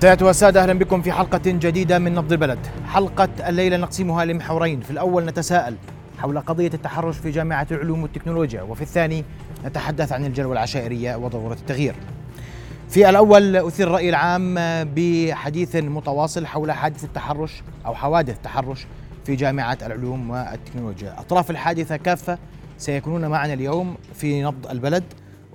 سيادة والسادة أهلا بكم في حلقة جديدة من نبض البلد. حلقة الليلة نقسمها لمحورين. في الأول نتساءل حول قضية التحرش في جامعة العلوم والتكنولوجيا وفي الثاني نتحدث عن الجلوة العشائرية وضرورة التغيير. في الأول أثير الرأي العام بحديث متواصل حول حادث التحرش أو حوادث التحرش في جامعة العلوم والتكنولوجيا. أطراف الحادثة كافة سيكونون معنا اليوم في نبض البلد.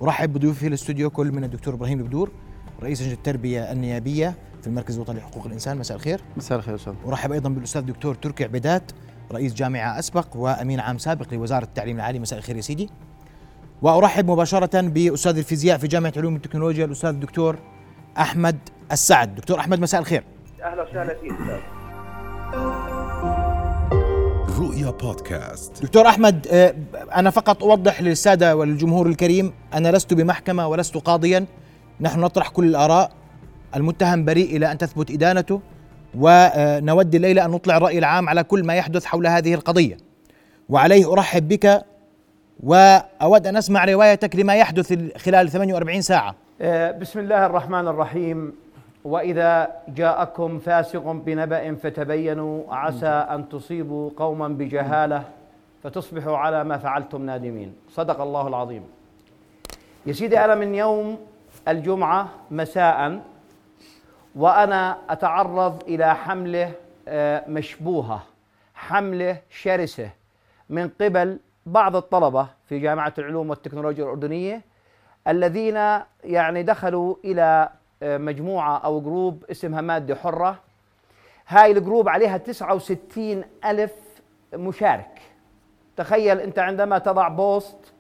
أرحب بضيوفي في الاستوديو كل من الدكتور إبراهيم البدور. رئيس لجنة التربية النيابية في المركز الوطني لحقوق الإنسان. مساء الخير. مساء الخير أستاذ. أرحب أيضا بالأستاذ دكتور تركي عبيدات رئيس جامعة أسبق وأمين عام سابق لوزارة التعليم العالي. مساء الخير يا سيدي. وأرحب مباشرة بأستاذ الفيزياء في جامعة علوم التكنولوجيا الأستاذ الدكتور أحمد السعد. دكتور أحمد مساء الخير. أهلا وسهلا فيك أستاذ. رؤيا بودكاست. دكتور أحمد آه، أنا فقط أوضح للسادة والجمهور الكريم أنا لست بمحكمة ولست قاضيا. نحن نطرح كل الآراء. المتهم بريء إلى أن تثبت إدانته ونود الليلة أن نطلع الرأي العام على كل ما يحدث حول هذه القضية. وعليه أرحب بك وأود أن أسمع روايتك لما يحدث خلال 48 ساعة. آه، بسم الله الرحمن الرحيم. وإذا جاءكم فاسق بنبأ فتبينوا عسى أن تصيبوا قوما بجهالة فتصبحوا على ما فعلتم نادمين. صدق الله العظيم. يا سيدي أنا من يوم الجمعة مساء وأنا أتعرض إلى حملة آه، مشبوهة حملة شرسة من قبل بعض الطلبة في جامعة العلوم والتكنولوجيا الأردنية الذين يعني دخلوا إلى آه، مجموعة أو جروب اسمها مادة حرة. هاي ال group عليها 69 ألف مشارك. تخيل أنت عندما تضع post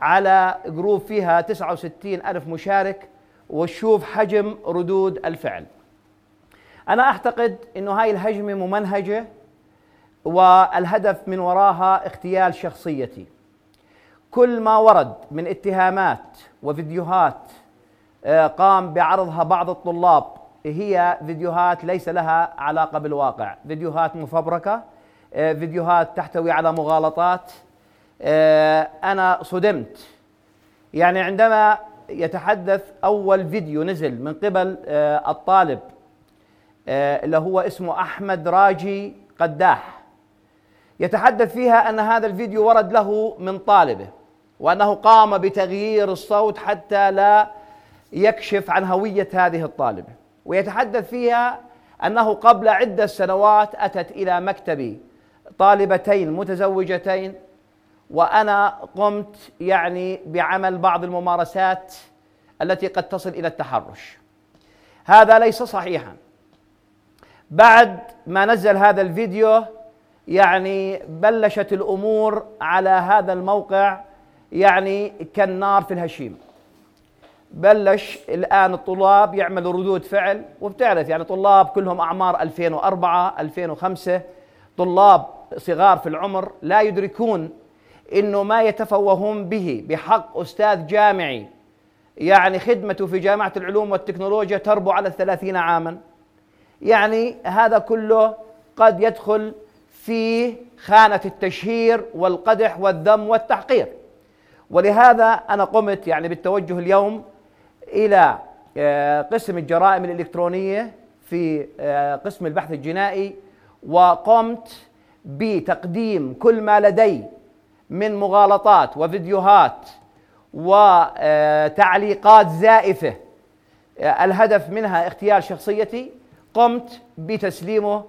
على group فيها 69 ألف مشارك وتشوف حجم ردود الفعل. أنا أعتقد أنه هاي الهجمة ممنهجة والهدف من وراها اغتيال شخصيتي. كل ما ورد من اتهامات وفيديوهات آه، قام بعرضها بعض الطلاب هي فيديوهات ليس لها علاقة بالواقع. فيديوهات مفبركة آه، فيديوهات تحتوي على مغالطات أنا صدمت. يعني عندما يتحدث أول فيديو نزل من قبل آه، الطالب آه، اللي هو اسمه أحمد راجي قداح يتحدث فيها أن هذا الفيديو ورد له من طالبه وأنه قام بتغيير الصوت حتى لا يكشف عن هوية هذه الطالبة. ويتحدث فيها أنه قبل عدة سنوات أتت إلى مكتبي طالبتين متزوجتين وأنا قمت يعني بعمل بعض الممارسات التي قد تصل إلى التحرش. هذا ليس صحيحا. بعد ما نزل هذا الفيديو يعني بلشت الأمور على هذا الموقع يعني كالنار في الهشيم. بلش الآن الطلاب يعملوا ردود فعل وبتعرف يعني طلاب كلهم أعمار 2004 2005 طلاب صغار في العمر لا يدركون إنه ما يتفوهون به بحق أستاذ جامعي. يعني خدمته في جامعة العلوم والتكنولوجيا تربو على الثلاثين عاما. يعني هذا كله قد يدخل في خانة التشهير والقدح والذم والتحقير. ولهذا أنا قمت يعني بالتوجه اليوم إلى آه، قسم الجرائم الإلكترونية في آه، قسم البحث الجنائي وقمت بتقديم كل ما لدي من مغالطات وفيديوهات وتعليقات زائفة. الهدف منها اغتيال شخصيتي. قمت بتسليمه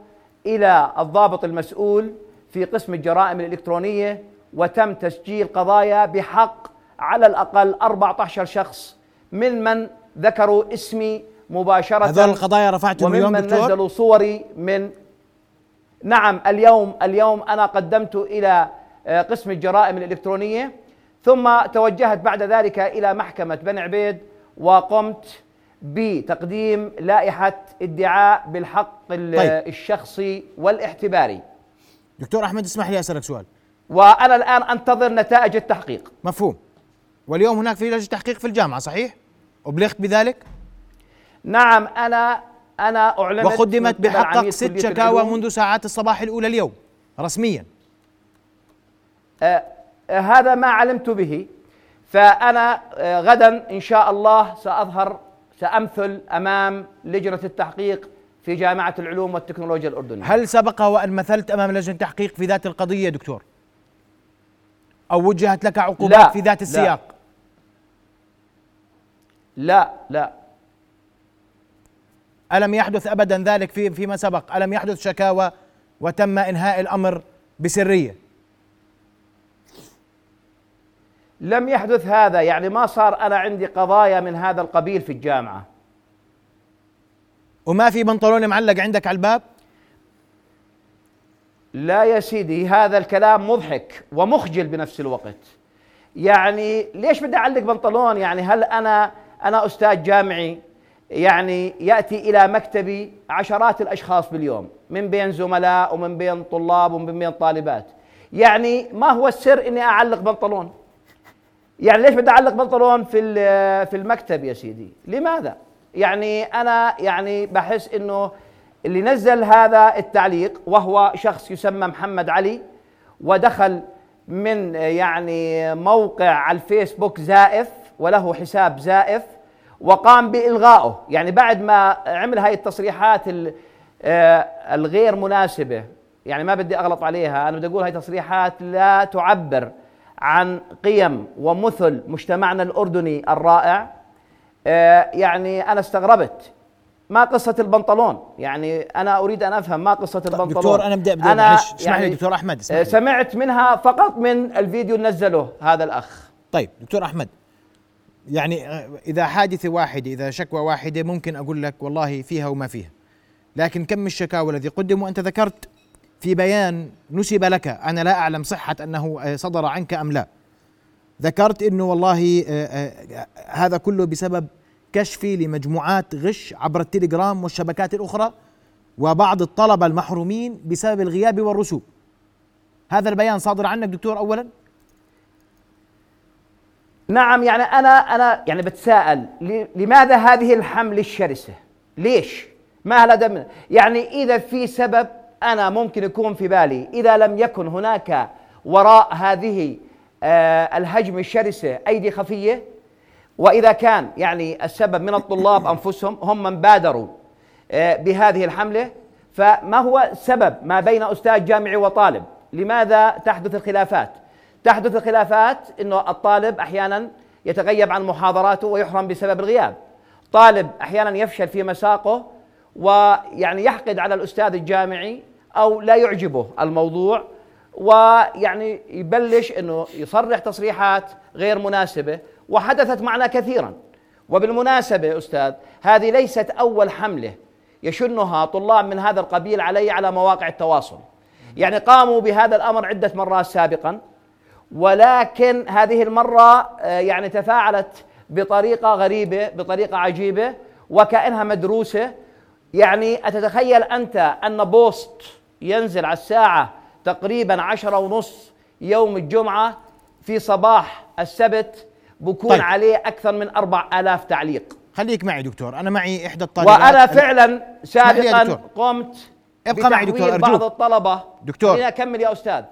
إلى الضابط المسؤول في قسم الجرائم الإلكترونية وتم تسجيل قضايا بحق على الأقل 14 شخص من من ذكروا اسمي مباشرة. هذول القضايا رفعتهم اليوم دكتور؟ نزلوا صوري من نعم اليوم اليوم أنا قدمت إلى آه، قسم الجرائم الإلكترونية. ثم توجهت بعد ذلك إلى محكمة بن عبيد وقمت بتقديم لائحة ادعاء بالحق طيب. الشخصي والاعتباري دكتور أحمد اسمح لي أسألك سؤال. وأنا الآن أنتظر نتائج التحقيق. مفهوم. واليوم هناك في لجنة تحقيق في الجامعة صحيح؟ أبلغت بذلك؟ نعم أنا أنا أعلنت وقدمت بحقك ست شكاوى منذ ساعات الصباح الأولى اليوم رسميا. آه، آه، هذا ما علمت به. فأنا آه، غدا إن شاء الله سأظهر سأمثل أمام لجنة التحقيق في جامعة العلوم والتكنولوجيا الأردنية. هل سبق وأن مثلت أمام لجنة التحقيق في ذات القضية دكتور؟ أو وجهت لك عقوبات لا، في ذات لا. السياق؟ لا لا. ألم يحدث أبدا ذلك في فيما سبق؟ ألم يحدث شكاوى وتم إنهاء الأمر بسرية؟ لم يحدث هذا يعني ما صار أنا عندي قضايا من هذا القبيل في الجامعة. وما في بنطلون معلق عندك على الباب؟ لا يا سيدي هذا الكلام مضحك ومخجل بنفس الوقت. يعني ليش بدي أعلق بنطلون؟ يعني هل أنا أنا أستاذ جامعي يعني يأتي إلى مكتبي عشرات الأشخاص باليوم من بين زملاء ومن بين طلاب ومن بين طالبات. يعني ما هو السر إني أعلق بنطلون؟ يعني ليش بدي أعلق بنطلون في في المكتب يا سيدي؟ لماذا؟ يعني أنا يعني بحس إنه اللي نزل هذا التعليق وهو شخص يسمى محمد علي ودخل من يعني موقع على الفيسبوك زائف وله حساب زائف وقام بإلغائه. يعني بعد ما عمل هاي التصريحات ال- آه، الغير مناسبة يعني ما بدي أغلط عليها أنا بدي أقول هاي تصريحات لا تعبر عن قيم ومثل مجتمعنا الأردني الرائع. آه، يعني أنا استغربت ما قصة البنطلون. يعني أنا أريد أن أفهم ما قصة البنطلون. دكتور أنا بدي بدي معلش اسمح لي دكتور أحمد اسمح آه، لي. سمعت منها فقط من الفيديو اللي نزله هذا الأخ. طيب دكتور أحمد يعني آه، إذا حادثة واحدة إذا شكوى واحدة ممكن أقول لك والله فيها وما فيها. لكن كم الشكاوى الذي قدم وانت ذكرت في بيان نسب لك أنا لا أعلم صحة أنه آه، صدر عنك أم لا ذكرت إنه والله آه، آه، هذا كله بسبب كشفي لمجموعات غش عبر التليجرام والشبكات الأخرى وبعض الطلبة المحرومين بسبب الغياب والرسوب هذا البيان صادر عنك دكتور اولا نعم يعني أنا أنا يعني بتساءل لماذا هذه الحمله الشرسة؟ ليش؟ ما منها؟ يعني إذا في سبب أنا ممكن يكون في بالي إذا لم يكن هناك وراء هذه آه الهجمه الشرسة أيدي خفية وإذا كان يعني السبب من الطلاب أنفسهم هم من بادروا آه بهذه الحملة فما هو السبب ما بين أستاذ جامعي وطالب؟ لماذا تحدث الخلافات؟ تحدث الخلافات إنه الطالب أحيانا يتغيب عن محاضراته ويحرم بسبب الغياب. طالب أحيانا يفشل في مساقه ويعني يحقد على الأستاذ الجامعي أو لا يعجبه الموضوع ويعني يبلش إنه يصرح تصريحات غير مناسبة وحدثت معنا كثيرا. وبالمناسبة أستاذ هذه ليست أول حملة يشنها طلاب من هذا القبيل علي على مواقع التواصل. يعني قاموا بهذا الأمر عدة مرات سابقا ولكن هذه المرة آه، يعني تفاعلت بطريقة غريبة بطريقة عجيبة وكأنها مدروسة يعني أتتخيل أنت أن بوست ينزل على الساعة تقريبا عشرة ونص يوم الجمعة في صباح السبت بكون طيب. عليه أكثر من أربع آلاف تعليق خليك معي دكتور أنا معي إحدى الطالبات وأنا فعلا سابقا. قمت ابقى معي دكتور، بتحويل بعض أرجوك. الطلبة دكتور. خليني أكمل يا أستاذ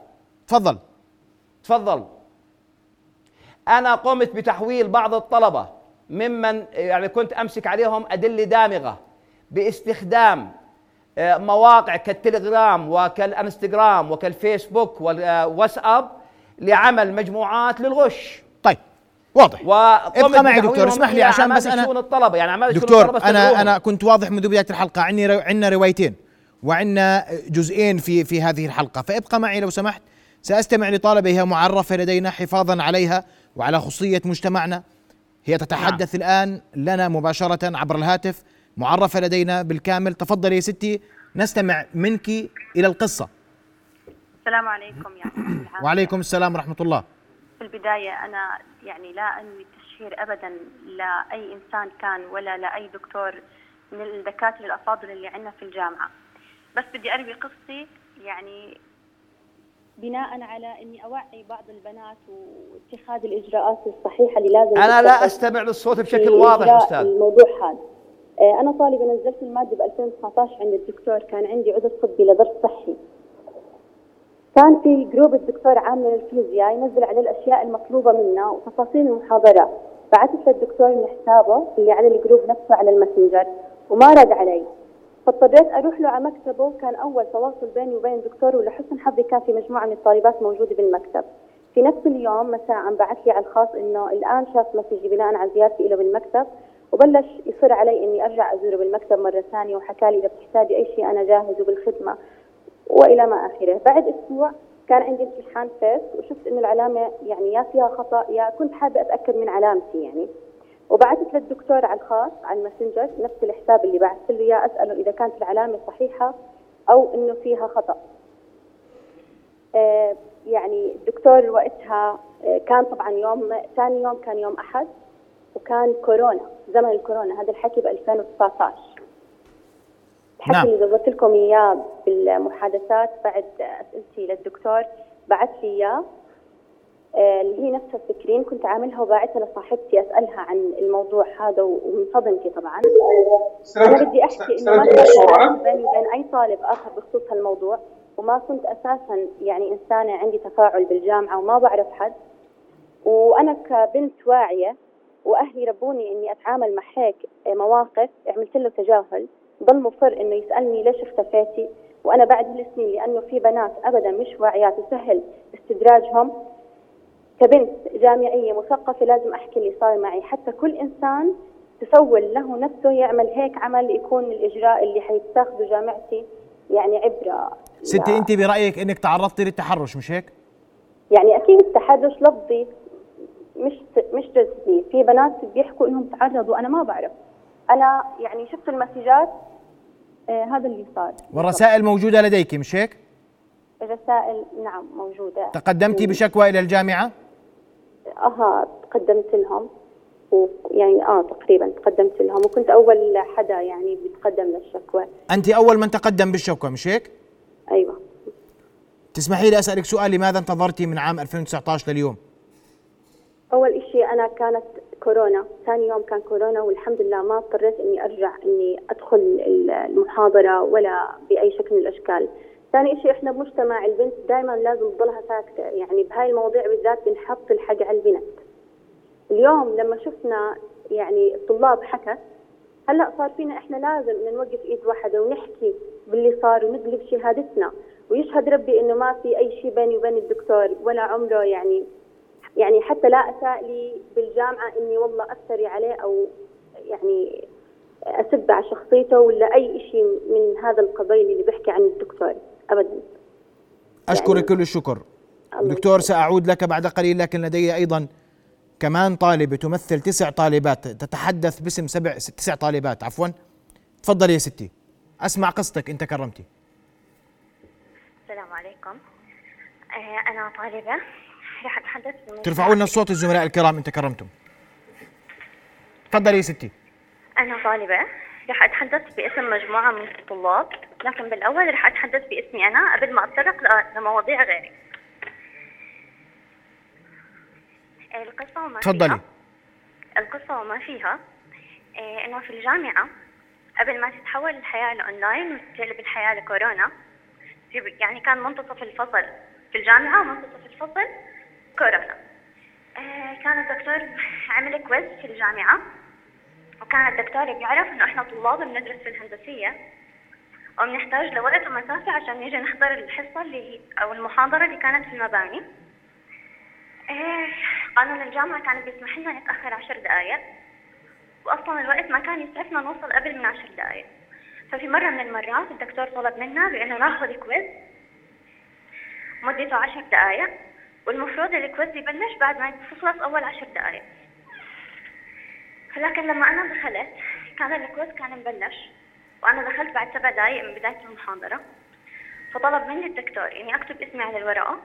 تفضل تفضل أنا قمت بتحويل بعض الطلبة ممن يعني كنت أمسك عليهم أدلة دامغة باستخدام مواقع كالتليجرام وكالانستغرام وكالفيسبوك والواتساب لعمل مجموعات للغش. طيب واضح. ابقى معي دكتور اسمح لي عشان بس أنا شؤون الطلبة. يعني شؤون دكتور الطلبة أنا. أنا كنت واضح منذ بداية الحلقة عندي عندنا روايتين وعندنا جزئين في في هذه الحلقة. فابقى معي لو سمحت. سأستمع لطالبه هي معرفة لدينا حفاظا عليها وعلى خصوصيه مجتمعنا. هي تتحدث الآن لنا مباشرة عبر الهاتف. معرفة لدينا بالكامل. تفضلي يا ستي نستمع منك إلى القصة. السلام عليكم. يعني وعليكم السلام ورحمة الله. في البداية أنا يعني لا أنوي التشهير أبدا لأي إنسان كان ولا لأي دكتور من الدكاترة الأفاضل اللي عندنا في الجامعة. بس بدي أروي قصتي. يعني بناء على إني أوعي بعض البنات واتخاذ الإجراءات الصحيحة اللي لازم أنا لا أستمع للصوت بشكل واضح إجراء أستاذ. الموضوع هذا. أنا طالبة نزلت المادة ب 2019 عند الدكتور. كان عندي عذر طبي لظرف صحي. كان في group الدكتور عامله للفيزياء ينزل عليه الأشياء المطلوبة منا وتفاصيل المحاضرات بعثت للدكتور من حسابه اللي على ال group نفسه على ال Messenger وما رد علي. فاضطريت أروح له على مكتبه. كان أول تواصل بيني وبين الدكتور ولحسن حظي كان في مجموعة من الطالبات موجودة بالمكتب. في نفس اليوم مساء بعث لي على الخاص إنه الآن شاف message ي بناء على زيارتي له بالمكتب وبلش يصر علي إني أرجع أزوره بالمكتب مرة ثانية وحكى لي إذا بتحتاجي أي شيء أنا جاهز وبالخدمة وإلى ما آخره. بعد أسبوع كان عندي امتحان first وشفت إنه العلامة يعني يا فيها خطأ يا كنت حابة أتأكد من علامتي يعني. وبعثت للدكتور على الخاص على ال Messenger نفس الحساب اللي بعثت له إياه أسأله إذا كانت العلامة صحيحة أو إنه فيها خطأ. آه يعني الدكتور وقتها آه كان طبعا يوم ثاني يوم كان يوم أحد. وكان كورونا زمن الكورونا هذا الحكي ب 2019 الحكي نعم. اللي ضبطت لكم إياه بالمحادثات بعد أسئلتي للدكتور بعث لي إياه. آه، اللي هي نفس الفكرين كنت عاملها وباعتها لصاحبتي أسألها عن الموضوع هذا ومن صدمتي طبعا أنا بدي أحكي إنه ما كان بيني وبين أي طالب آخر بخصوص هالموضوع وما كنت أساسا يعني إنسانة عندي تفاعل بالجامعة وما بعرف حد. وأنا كبنت واعية وأهلي ربوني إني أتعامل مع هيك مواقف عملت له تجاهل ضل مصر إنه يسألني ليش اختفيتي؟ وأنا بعد هالسنين لأنه في بنات ابدا مش واعيات وسهل استدراجهم. كبنت جامعية مثقفة لازم أحكي اللي صار معي. حتى كل إنسان تسول له نفسه يعمل هيك عمل يكون الإجراء اللي حيتاخذه جامعتي يعني عبرة. ستي أنت برأيك إنك تعرضتي للتحرش مش هيك؟ يعني أكيد التحرش لفظي. مش مش جسدي في بنات بيحكوا إنهم تعرضوا أنا ما بعرف. أنا يعني شفت المسجات آه هذا اللي صار. والرسائل موجودة لديك مش هيك؟ الرسائل نعم موجودة. تقدمتي بشكوى إلى الجامعة؟ أها تقدمت لهم. ويعني آه تقريبا تقدمت لهم. وكنت أول حدا يعني بيتقدم للشكوى. أنت أول من تقدم بالشكوى مش هيك؟ أيوه. تسمحي لي أسألك سؤال لماذا انتظرتي من عام 2019 لليوم؟ أول إشي أنا كانت كورونا ثاني يوم كان كورونا والحمد لله ما اضطريت إني أرجع إني أدخل ال- المحاضرة ولا بأي شكل من الأشكال. ثاني شيء إحنا بمجتمع البنت دائما لازم تضلها ساكتة. يعني بهاي المواضيع بالذات بنحط الحق على البنت. اليوم لما شفنا يعني الطلاب حكت هلأ صار فينا إحنا لازم نوقف إيد واحدة ونحكي باللي صار ونقلب شهادتنا. ويشهد ربي إنه ما في أي شيء بيني وبين الدكتور ولا عمره يعني يعني حتى لا أساء لي بالجامعة إني والله افتري عليه أو يعني أسب على شخصيته ولا أي شيء من هذا القبيل اللي بيحكي عن الدكتور ابدا. أشكرك كل الشكر. دكتور سأعود لك بعد قليل لكن لدي أيضا كمان طالبه تمثل تسع طالبات تتحدث باسم سبع تسع طالبات عفوا. تفضلي يا ستي. أسمع قصتك انت كرمتي السلام عليكم. آه، أنا طالبة. بموضوع- ترفعوا لنا الصوت الزملاء الكرام انت كرمتم تفضلي يا ستي. أنا طالبة. رح أتحدث باسم مجموعة من الطلاب لكن بالأول رح أتحدث باسمي أنا قبل ما أتطرق ل- لمواضيع غيري. القصة وما تفضلي. فيها. القصة وما فيها. آه، إنه في الجامعة قبل ما تتحول الحياة لأونلاين وتقلب الحياة لكورونا يعني كان منتصف الفصل في الجامعة ومنتصف الفصل كورونا آه، كان الدكتور عمل quiz في الجامعة وكان الدكتور بيعرف إنه إحنا طلاب بندرس في الهندسية وبنحتاج لوقت ومسافة عشان نيجي نحضر الحصة اللي هي أو المحاضرة اللي كانت في المباني. آه، قانون الجامعة كان بيسمح لنا نتأخر عشر دقايق وأصلا الوقت ما كان يسعفنا نوصل قبل من عشر دقايق. ففي مرة من المرات الدكتور طلب منا بأنه ناخذ quiz مدته عشر دقايق. والمفروض ال quiz يبلش بعد ما تخلص أول عشر دقايق. لكن لما أنا دخلت كان ال quiz كان مبلش وأنا دخلت بعد سبع دقايق من بداية المحاضرة. فطلب مني الدكتور إني أكتب اسمي على الورقة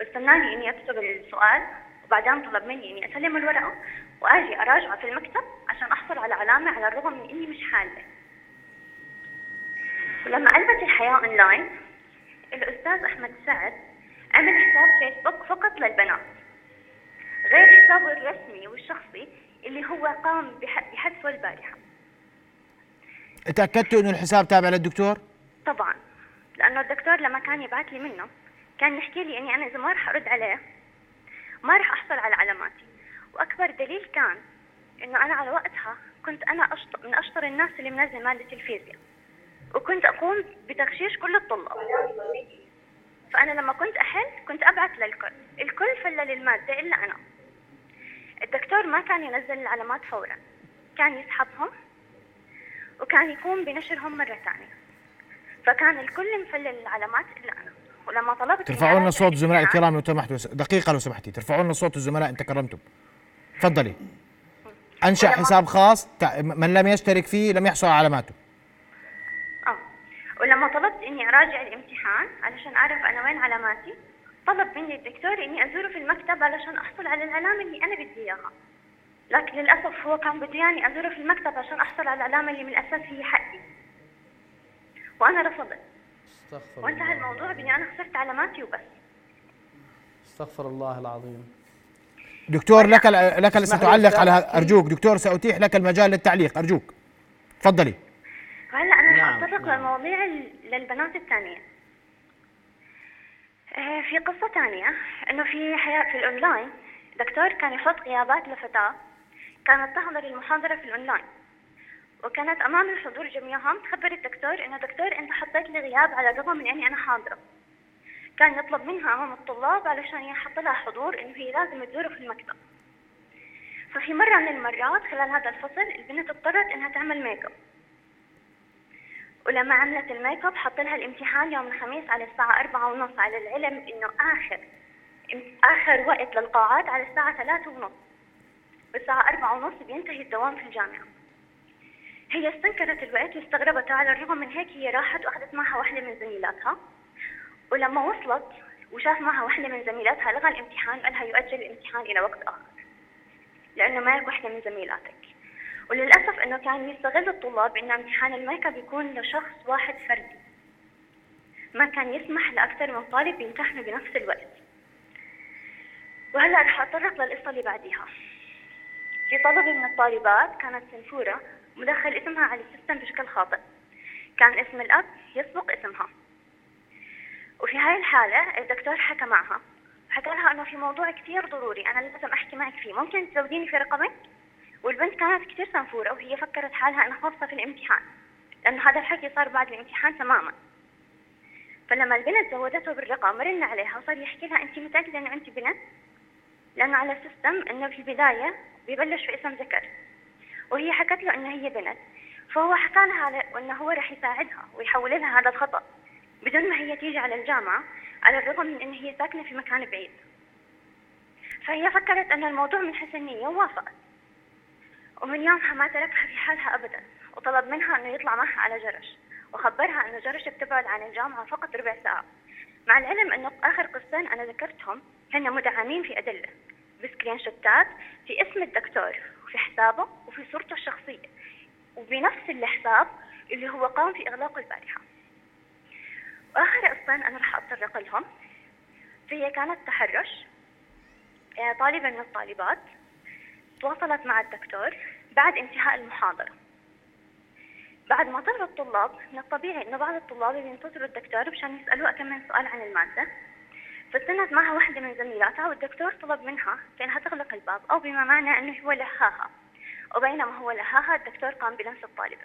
واستناني إني أكتب السؤال وبعدين طلب مني إني أسلم الورقة وأجي أراجعه في المكتب عشان أحصل على علامة على الرغم من إني مش حالة. ولما قلبت الحياة أونلاين الأستاذ أحمد سعد عمل حساب فيسبوك فقط للبنات غير حسابه الرسمي والشخصي اللي هو قام بح- بحذفه البارحة. تاكدتوا إنه الحساب تابع للدكتور؟ طبعا لأنه الدكتور لما كان يبعث لي منه كان يحكي لي إني أنا إذا ما رح أرد عليه ما رح أحصل على علاماتي. وأكبر دليل كان إنه أنا على وقتها كنت أنا أشطر من أشطر الناس اللي منزل ماده الفيزياء وكنت أقوم بتغشيش كل الطلاب. فأنا لما كنت أحل كنت أبعث للكل الكل فلل المادة إلا أنا. الدكتور ما كان ينزل العلامات فورا كان يسحبهم وكان يقوم بنشرهم مرة ثانية. فكان الكل مفلل العلامات إلا أنا. ولما طلبت ترفعوا لنا صوت الزملاء الكرام لو سمحتوا دقيقة لو سمحتي. ترفعوا لنا صوت الزملاء إن تكرمتم. تفضلي. أنشأ حساب خاص من لم يشترك فيه لم يحصل على علاماته. ولما طلبت إني أراجع الامتحان علشان أعرف أنا وين علاماتي طلب مني الدكتور إني أزوره في المكتب علشان أحصل على العلامه اللي أنا بدي إياها. لكن للأسف هو كان بده يعني أزوره في المكتب عشان أحصل على العلامه اللي من الأساس هي حقي. وأنا رفضت. استغفر وانتهى الله. الموضوع بإني أنا خسرت علاماتي وبس. استغفر الله العظيم. دكتور لك لك ستعلق على. أرجوك. دكتور سأتيح لك المجال للتعليق. أرجوك. تفضلي. رح نعم، اتطرق نعم. للمواضيع ال- للبنات الثانية. آه، في قصة ثانية إنه في حياة في الأونلاين دكتور كان يحط غيابات لفتاة كانت تحضر المحاضرة في الأونلاين. وكانت أمام الحضور جميعهم تخبر الدكتور إنه دكتور أنت حطيت لي غياب على الرغم من أني أنا حاضرة. كان يطلب منها امام الطلاب علشان يحط لها حضور إنه هي لازم تزوره في المكتب. ففي مرة من المرات خلال هذا الفصل البنت اضطرت إنها تعمل ميك أب. ولما عملت الميك اب حط لها الامتحان يوم الخميس على الساعة أربعة ونص على العلم إنه آخر آخر وقت للقاعات على الساعة ثلاثة ونص. والساعة أربعة ونص بينتهي الدوام في الجامعة. هي استنكرت الوقت واستغربته على الرغم من هيك هي راحت وأخذت معها واحدة من زميلاتها. ولما وصلت وشاف معها واحدة من زميلاتها لغى الامتحان قال لها يؤجل الامتحان إلى وقت آخر. لأنه مالك واحدة من زميلاتك. وللأسف إنه كان يستغل الطلاب إن امتحان الميك اب يكون لشخص واحد فردي. ما كان يسمح لأكثر من طالب يمتحنوا بنفس الوقت. وهلأ رح أتطرق للقصة اللي بعديها. في طلبة من الطالبات كانت سنفورة مدخل اسمها على السيستم بشكل خاطئ. كان اسم الأب يسبق اسمها. وفي هاي الحالة الدكتور حكى معها. حكى لها إنه في موضوع كثير ضروري أنا لازم أحكي معك فيه. ممكن تزوديني في رقمك؟ والبنت كانت كثير سنفورة وهي فكرت حالها إنها خاصة في الامتحان لأنه هذا الحكي صار بعد الامتحان تماما. فلما البنت زودته بالرقم رن عليها وصار يحكي لها انت متأكدة إنه انت بنت؟ لأنه على السيستم إنه في البداية ببلش في اسم ذكر وهي حكت له انه هي بنت. فهو حكى لها إنه هو رح يساعدها ويحول لها هذا الخطأ. بدون ما هي تيجي على الجامعة على الرغم من إن هي ساكنة في مكان بعيد. فهي فكرت إن الموضوع من حسن نيه ووافقت. ومن يومها ما تركها في حالها ابدا وطلب منها أنه يطلع معها على جرش وخبرها انه جرش بتبعد عن الجامعة فقط ربع ساعة. مع العلم أنه آخر قصتين أنا ذكرتهم هن مدعمين في أدلة بسكرين شوتات في اسم الدكتور وفي حسابه وفي صورته الشخصية وبنفس الحساب اللي هو قام في اغلاقه البارحه وآخر قصتين أنا رح اتطرق لهم فهي كانت تحرش آه، طالبة من الطالبات تواصلت مع الدكتور بعد انتهاء المحاضرة. بعد ما طلعوا الطلاب من الطبيعي إنه بعض الطلاب بينتظروا الدكتور مشان يسألوه كم من سؤال عن المادة. فاستنت معها واحدة من زميلاتها والدكتور طلب منها انها تغلق الباب أو بما معنى إنه هو لهاها. وبينما هو لهاها الدكتور قام بلمس الطالبة.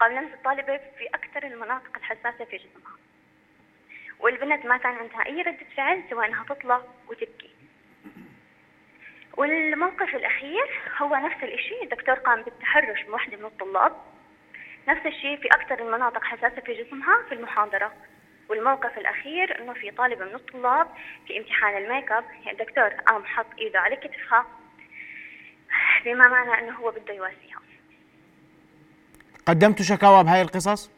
قام لمس الطالبة في أكثر المناطق الحساسة في جسمها. والبنت ما كان عندها أي ردة فعل سوى أنها تطلع وتبكي. والموقف الأخير هو نفس الإشي الدكتور قام بالتحرش بواحدة من الطلاب. نفس الشيء في أكثر المناطق حساسة في جسمها في المحاضرة. والموقف الأخير إنه في طالبة من الطلاب في امتحان الميك أب الدكتور قام حط إيده على كتفها بما معنى إنه هو بده يواسيها. قدمتوا شكاوى بهاي القصص؟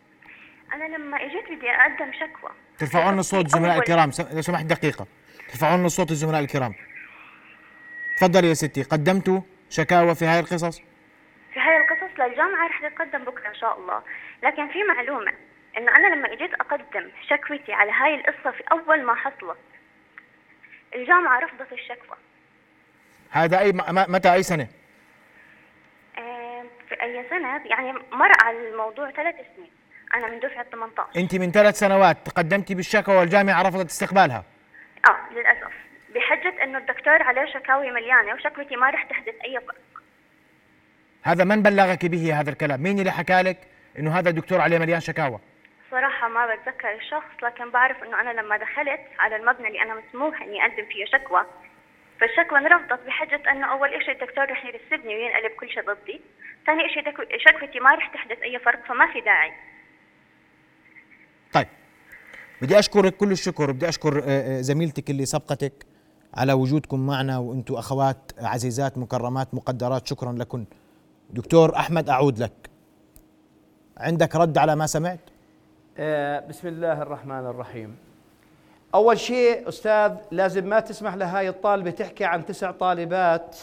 أنا لما إجيت بدي أقدم شكوى. ترفعوا لنا صوت الزملاء أول- الكرام لو سمحت دقيقة. ترفعوا لنا صوت الزملاء الكرام. تفضلي يا ستي قدمتوا شكاوى في هاي القصص؟ في هاي القصص للجامعة رح تتقدم بكرة إن شاء الله. لكن في معلومة إنه أنا لما إجيت أقدم شكوتي على هاي القصة في أول ما حصلت الجامعة رفضت الشكوى. هذا أي متى أي سنة؟ في أي سنة؟ يعني مر على الموضوع ثلاث سنين. أنا من دفعة 18 أنت من ثلاث سنوات تقدمتي بالشكوى والجامعة رفضت استقبالها؟ آه للأسف. بحجة إنه الدكتور عليه شكاوي مليانة وشكوتي ما رح تحدث أي فرق هذا من بلغك به هذا الكلام؟ مين اللي حكى لك إنه هذا الدكتور عليه مليان شكاوى؟ صراحة ما بتذكر الشخص لكن بعرف إنه أنا لما دخلت على المبنى اللي أنا مسموح إني أقدم فيه شكوى فالشكوى انرفضت بحجة إنه أول إشي الدكتور رح يرسبني وينقلب كل شيء ضدي ثاني دك- شكوتي ما رح تحدث أي فرق فما في داعي. طيب بدي أشكرك كل الشكر بدي أشكر آه، آه، زميلتك اللي سبقتك. على وجودكم معنا وأنتم أخوات عزيزات مكرمات مقدرات شكرا لكم. دكتور أحمد أعود لك. عندك رد على ما سمعت؟ آه، بسم الله الرحمن الرحيم. أول شيء أستاذ لازم ما تسمح لهاي الطالبة تحكي عن تسع طالبات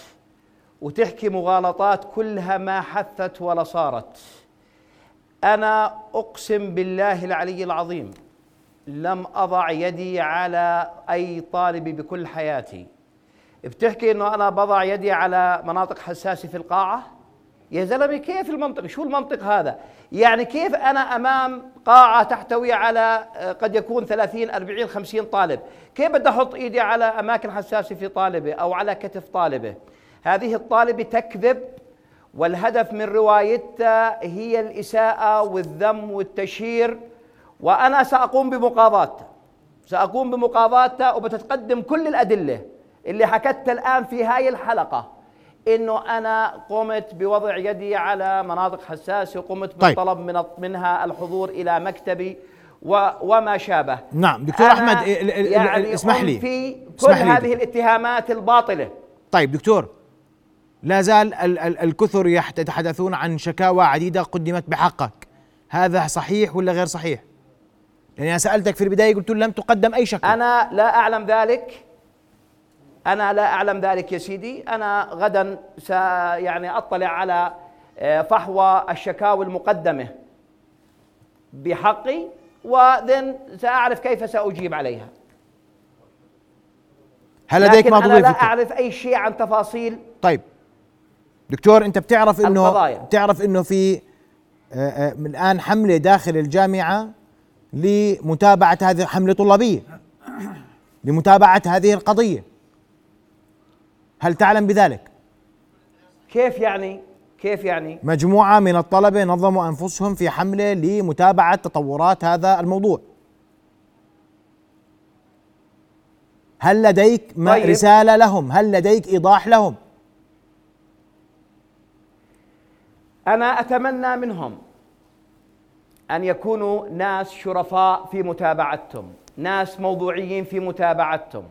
وتحكي مغالطات كلها ما حثت ولا صارت. أنا أقسم بالله العلي العظيم لم أضع يدي على أي طالب بكل حياتي. بتحكي إنه أنا بضع يدي على مناطق حساسة في القاعة؟ يا زلمة كيف المنطق؟ شو المنطق هذا؟ يعني كيف أنا أمام قاعة تحتوي على آه، قد يكون 30 40 50 طالب؟ كيف بدي أحط إيدي على أماكن حساسة في طالبه أو على كتف طالبه هذه الطالبه تكذب والهدف من روايتها هي الإساءة والذم والتشهير وأنا سأقوم بمقاضاتها سأقوم بمقاضاتها وبتتقدم كل الأدلة اللي حكتها الآن في هاي الحلقة إنه أنا قمت بوضع يدي على مناطق حساسة وقمت طيب. بالطلب من منها الحضور إلى مكتبي و وما شابه نعم، دكتور ال- يعني اسمح لي. في كل اسمح لي. هذه الاتهامات الباطلة طيب دكتور لا زال ال- ال- الكثر يتحدثون عن شكاوى عديدة قدمت بحقك هذا صحيح ولا غير صحيح يعني أنا سألتك في البداية قلت لم تقدم أي شكوى. أنا لا أعلم ذلك. أنا لا أعلم ذلك يا سيدي. أنا غدا س يعني أطلع على آه، فحوى الشكاوى المقدمة. بحقي وذن سأعرف كيف سأجيب عليها. هل لديك لكن ما أنا لا؟ أعرف أي شيء عن تفاصيل طيب. دكتور أنت بتعرف إنه القضايا. بتعرف إنه في آه، آه، من الآن حملة داخل الجامعة لمتابعة هذه حملة طلابية. لمتابعة هذه القضية. هل تعلم بذلك؟ كيف يعني؟ كيف يعني؟ مجموعة من الطلبة نظموا أنفسهم في حملة لمتابعة تطورات هذا الموضوع. هل لديك ما طيب. رسالة لهم؟ هل لديك إيضاح لهم؟ أنا أتمنى منهم أن يكونوا ناس شرفاء في متابعتهم ناس موضوعيين في متابعتهم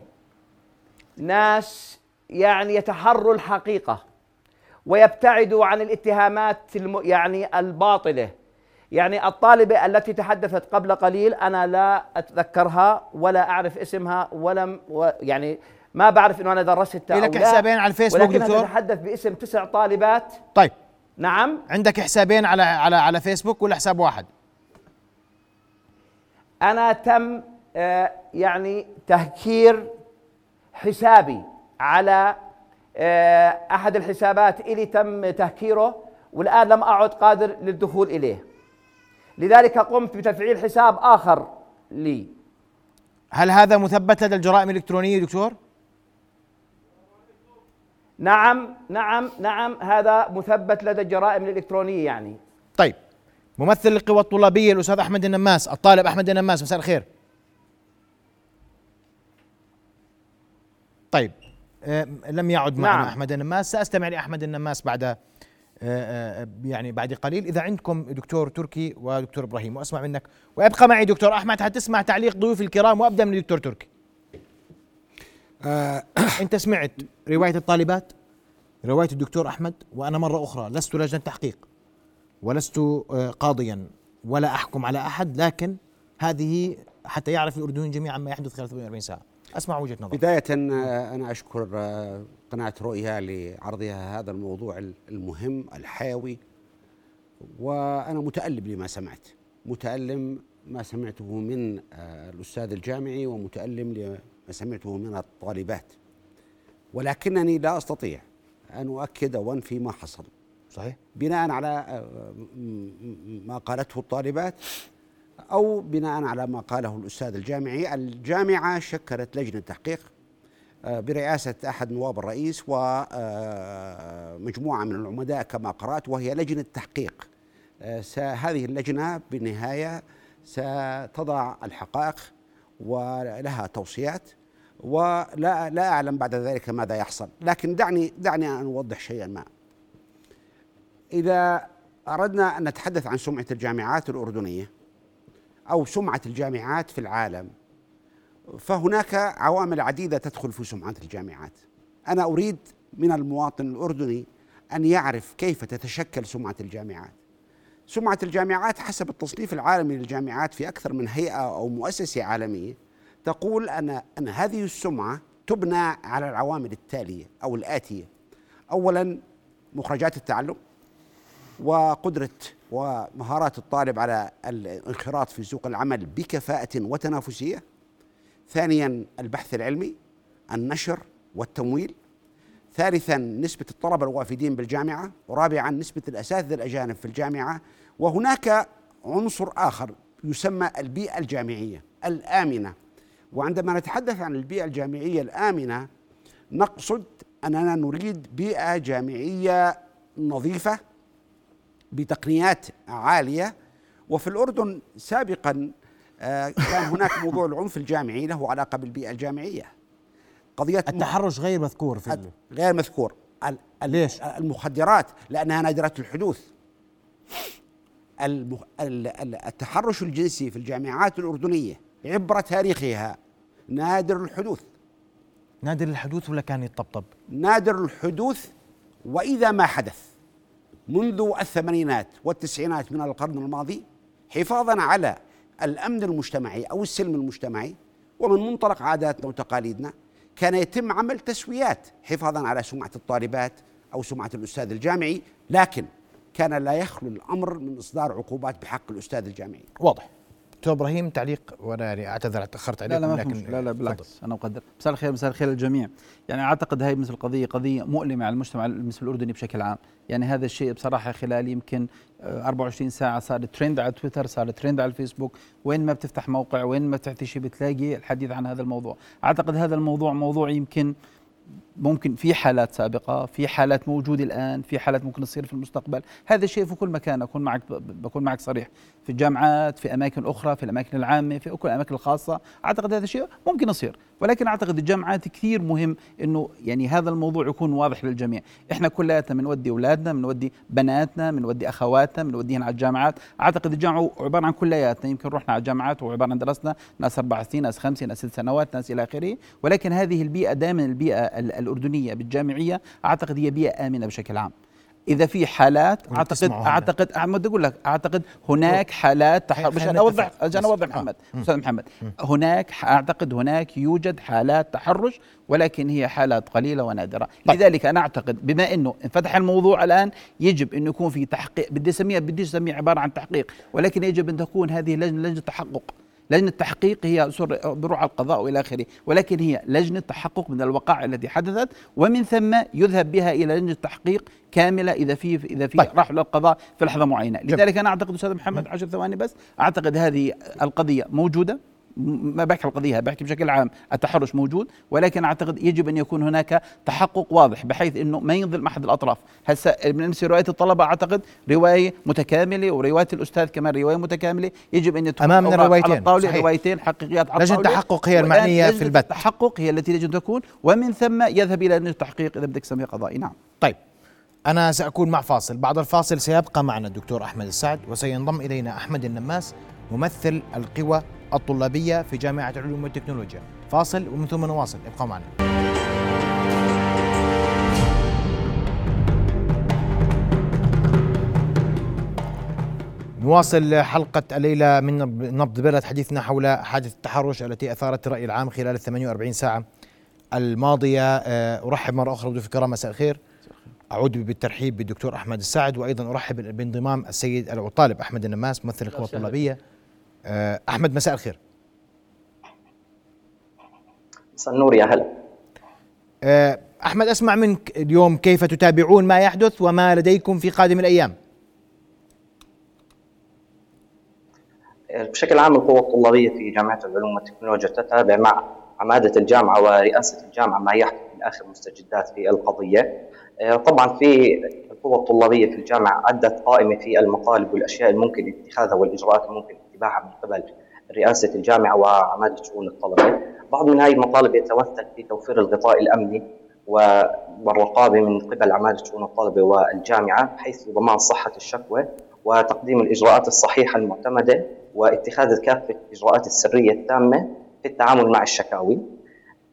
ناس يعني يتحروا الحقيقة ويبتعدوا عن الاتهامات يعني الباطلة يعني الطالبة التي تحدثت قبل قليل أنا لا أتذكرها ولا أعرف اسمها ولم و يعني ما بعرف أنه أنا درستها لك أو لا، حسابين على الفيسبوك ولكنها دكتور؟ تتحدث باسم تسع طالبات طيب نعم عندك حسابين على على على فيسبوك ولا حساب واحد؟ أنا تم آه، يعني تهكير حسابي على آه، أحد الحسابات إلي تم تهكيره والآن لم أعد قادر للدخول إليه. لذلك قمت بتفعيل حساب آخر لي. هل هذا مثبت لدى الجرائم الإلكترونية دكتور؟ نعم نعم نعم هذا مثبت لدى الجرائم الإلكترونية يعني. طيب. ممثل القوى الطلابية الأستاذ أحمد النماس الطالب أحمد النماس مساء الخير. طيب آه لم يعد معنا نعم. أحمد النماس سأستمع لأحمد النماس بعد آه آه يعني بعد قليل إذا عندكم دكتور تركي ودكتور إبراهيم وأسمع منك وأبقى معي دكتور أحمد حتسمع تعليق ضيوفي الكرام وأبدأ من الدكتور تركي. آه أنت سمعت رواية الطالبات رواية الدكتور أحمد وأنا مرة أخرى لست لجنة تحقيق ولست آه، قاضيا ولا أحكم على أحد لكن هذه حتى يعرف الاردنيين جميعا ما يحدث خلال 48 ساعة. أسمع وجهة نظر بداية آه، أنا أشكر آه، قناة رؤيا لعرضها هذا الموضوع المهم الحيوي وأنا متألم لما سمعت. متألم ما سمعته من الأستاذ الجامعي ومتألم لما سمعته من الطالبات. ولكنني لا أستطيع أن أؤكد أو أنفي ما حصل. صحيح. بناء على آه، ما قالته الطالبات أو بناء على ما قاله الأستاذ الجامعي، الجامعة شكلت لجنة تحقيق آه، برئاسة أحد نواب الرئيس ومجموعة من العمداء كما قرأت وهي لجنة تحقيق. آه، هذه اللجنة بالنهاية ستضع الحقائق ولها توصيات ولا لا أعلم بعد ذلك ماذا يحصل. لكن دعني دعني أن أوضح شيئا ما. إذا أردنا أن نتحدث عن سمعة الجامعات الأردنية أو سمعة الجامعات في العالم فهناك عوامل عديدة تدخل في سمعة الجامعات. أنا أريد من المواطن الأردني أن يعرف كيف تتشكل سمعة الجامعات. سمعة الجامعات حسب التصنيف العالمي للجامعات في أكثر من هيئة أو مؤسسة عالمية تقول أن أن هذه السمعة تبنى على العوامل التالية أو الآتية. أولا مخرجات التعلم. وقدرة ومهارات الطالب على الانخراط في سوق العمل بكفاءة وتنافسية. ثانيا البحث العلمي النشر والتمويل. ثالثا نسبة الطلبة الوافدين بالجامعة. ورابعا نسبة الأساتذة الأجانب في الجامعة. وهناك عنصر آخر يسمى البيئة الجامعية الآمنة. وعندما نتحدث عن البيئة الجامعية الآمنة نقصد أننا نريد بيئة جامعية نظيفة بتقنيات عالية. وفي الأردن سابقا آه، كان هناك موضوع العنف الجامعي له علاقة بالبيئة الجامعية. قضية التحرش غير مذكور في غير مذكور. ليش؟ المخدرات لأنها نادرة الحدوث. التحرش الجنسي في الجامعات الأردنية عبر تاريخها نادر الحدوث. نادر الحدوث ولا كان يطبطب نادر الحدوث وإذا ما حدث. منذ الثمانينات والتسعينات من القرن الماضي حفاظا على الأمن المجتمعي أو السلم المجتمعي ومن منطلق عاداتنا وتقاليدنا كان يتم عمل تسويات حفاظا على سمعة الطالبات أو سمعة الأستاذ الجامعي لكن كان لا يخلو الأمر من إصدار عقوبات بحق الأستاذ الجامعي. واضح. دكتور إبراهيم تعليق وأنا يعني أعتذر تأخرت لا عليكم لا ما في لكن لا لا. بالعكس أنا أقدر. مساء الخير مساء الخير للجميع. يعني أعتقد هاي مثل القضية قضية مؤلمة على المجتمع المسلم الأردني بشكل عام. يعني هذا الشيء بصراحة خلال يمكن آه، 24 ساعة صار ترند على تويتر صار ترند على الفيسبوك. وين ما بتفتح موقع وين ما بتفتح شيء بتلاقي الحديث عن هذا الموضوع. أعتقد هذا الموضوع موضوع يمكن ممكن في حالات سابقة في حالات موجودة الآن في حالات ممكن تصير في المستقبل. هذا الشيء في كل مكان أكون معك بكون معك صريح. في الجامعات في أماكن أخرى في الأماكن العامة في كل الأماكن الخاصة أعتقد هذا الشيء ممكن يصير. ولكن أعتقد الجامعات كثير مهم أنه يعني هذا الموضوع يكون واضح للجميع. إحنا كلياتنا بنودي أولادنا بنودي بناتنا بنودي أخواتنا بنوديهم على الجامعات. أعتقد الجامعة عبارة عن كلياتنا. يمكن رحنا على الجامعات وعبارة عن درسنا. ناس أربع سنين ناس خمسة ناس ست سنوات ناس إلى آخره. ولكن هذه البيئة دائما البيئة ال- الأردنية بالجامعية أعتقد هي بيئة آمنة بشكل عام إذا في حالات اعتقد. اعتقد احمد أقول لك أعتقد هناك حالات تحرش خلينا عشان اوضح بس. أوضح آه. محمد أستاذ محمد هناك أعتقد هناك يوجد حالات تحرش ولكن هي حالات قليلة ونادرة طيب. لذلك أنا أعتقد بما إنه انفتح الموضوع الآن يجب إنه يكون في تحقيق بدي اسميها بدي أسميها عبارة عن تحقيق ولكن يجب أن تكون هذه لجنه لجنة تحقق لجنة تحقيق هي على القضاء وإلى آخره، ولكن هي لجنة تحقق من الوقائع التي حدثت ومن ثم يذهب بها إلى لجنة تحقيق كاملة إذا في إذا في طيب. راح للقضاء في لحظة معينة، لذلك أنا أعتقد أستاذ محمد عشر ثواني بس، أعتقد هذه القضية موجودة. ما بحكي القضية بحكي بشكل عام التحرش موجود ولكن أعتقد يجب أن يكون هناك تحقق واضح بحيث إنه ما ينظلم أحد الأطراف. هسه بالنسبة لروايه الطلبة أعتقد رواية متكاملة ورواية الأستاذ كمان رواية متكاملة. يجب أن تكون أمامنا أوراق روايتين، على الطاولة صحيح. روايتين حقيقيات على الطاولة. التحقق هي والآن المعنية في البت. التحقق هي التي يجب أن تكون ومن ثم يذهب إلى لجنه التحقيق إذا بدك تسميه قضائي. نعم. طيب أنا سأكون مع فاصل. بعد الفاصل سيبقى معنا الدكتور أحمد السعد وسينضم إلينا أحمد النماس ممثل القوى الطلابية في جامعة العلوم والتكنولوجيا. فاصل ومن ثم نواصل. ابقوا معنا. نواصل حلقة الليلة من نبض بلد حديثنا حول حادث التحرش التي أثارت الرأي العام خلال ال 48 ساعة الماضية. آه، أرحب مرة أخرى بضيوف الكرام. مساء الخير. أعود بالترحيب بالدكتور أحمد السعد وأيضا أرحب بانضمام السيد أو الطالب أحمد النماس ممثل القوى الطلابية. آه، أحمد مساء الخير. مساء النور يا هلا. آه، أحمد أسمع منك اليوم كيف تتابعون ما يحدث وما لديكم في قادم الأيام؟ بشكل عام القوى الطلابية في جامعة العلوم والتكنولوجيا تتابع مع عمادة الجامعة ورئاسة الجامعة ما يحدث من آخر المستجدات في القضية. آه، طبعا في القوى الطلابية في الجامعة عدت قائمة في المطالب والأشياء الممكن اتخاذها والإجراءات الممكن اتباعها من قبل رئاسة الجامعة وعماده شؤون الطلبة. بعض من هذه المطالب يتمثل في توفير الغطاء الأمني والرقابة من قبل عماده شؤون الطلبة والجامعة حيث ضمان صحة الشكوى وتقديم الإجراءات الصحيحة المعتمدة واتخاذ كافه الإجراءات السرية التامة في التعامل مع الشكاوي.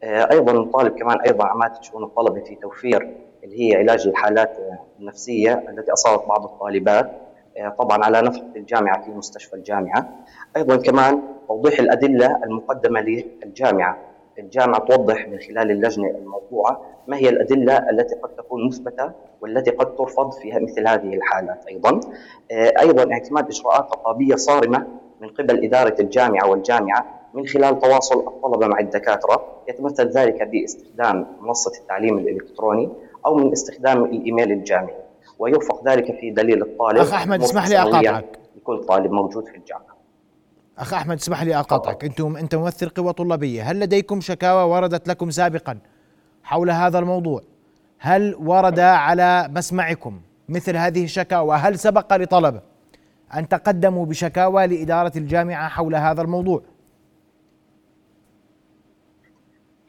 آه، أيضا نطالب كمان أيضا عماده شؤون الطلبة في توفير اللي هي علاج الحالات النفسية التي أصابت بعض الطالبات طبعا على نفقه الجامعة في مستشفى الجامعة. أيضا كمان توضيح الأدلة المقدمة للجامعة. الجامعة توضح من خلال اللجنة الموضوعة ما هي الأدلة التي قد تكون مثبتة والتي قد ترفض في مثل هذه الحالات أيضا. آه، أيضا اعتماد إجراءات رقابيه صارمة من قبل إدارة الجامعة والجامعة من خلال تواصل الطلبة مع الدكاترة يتمثل ذلك بإستخدام منصة التعليم الإلكتروني أو من استخدام الإيميل الجامعي ويرفق ذلك في دليل الطالب أخ أحمد اسمح لي أقاطعك. لكل طالب موجود في الجامعة. أخ أحمد اسمح لي أقاطعك. أنتم أنت ممثل قوى طلابية. هل لديكم شكاوى وردت لكم سابقا حول هذا الموضوع؟ هل ورد على مسمعكم مثل هذه الشكاوى؟ هل سبق لطلبة أن تقدموا بشكاوى لإدارة الجامعة حول هذا الموضوع؟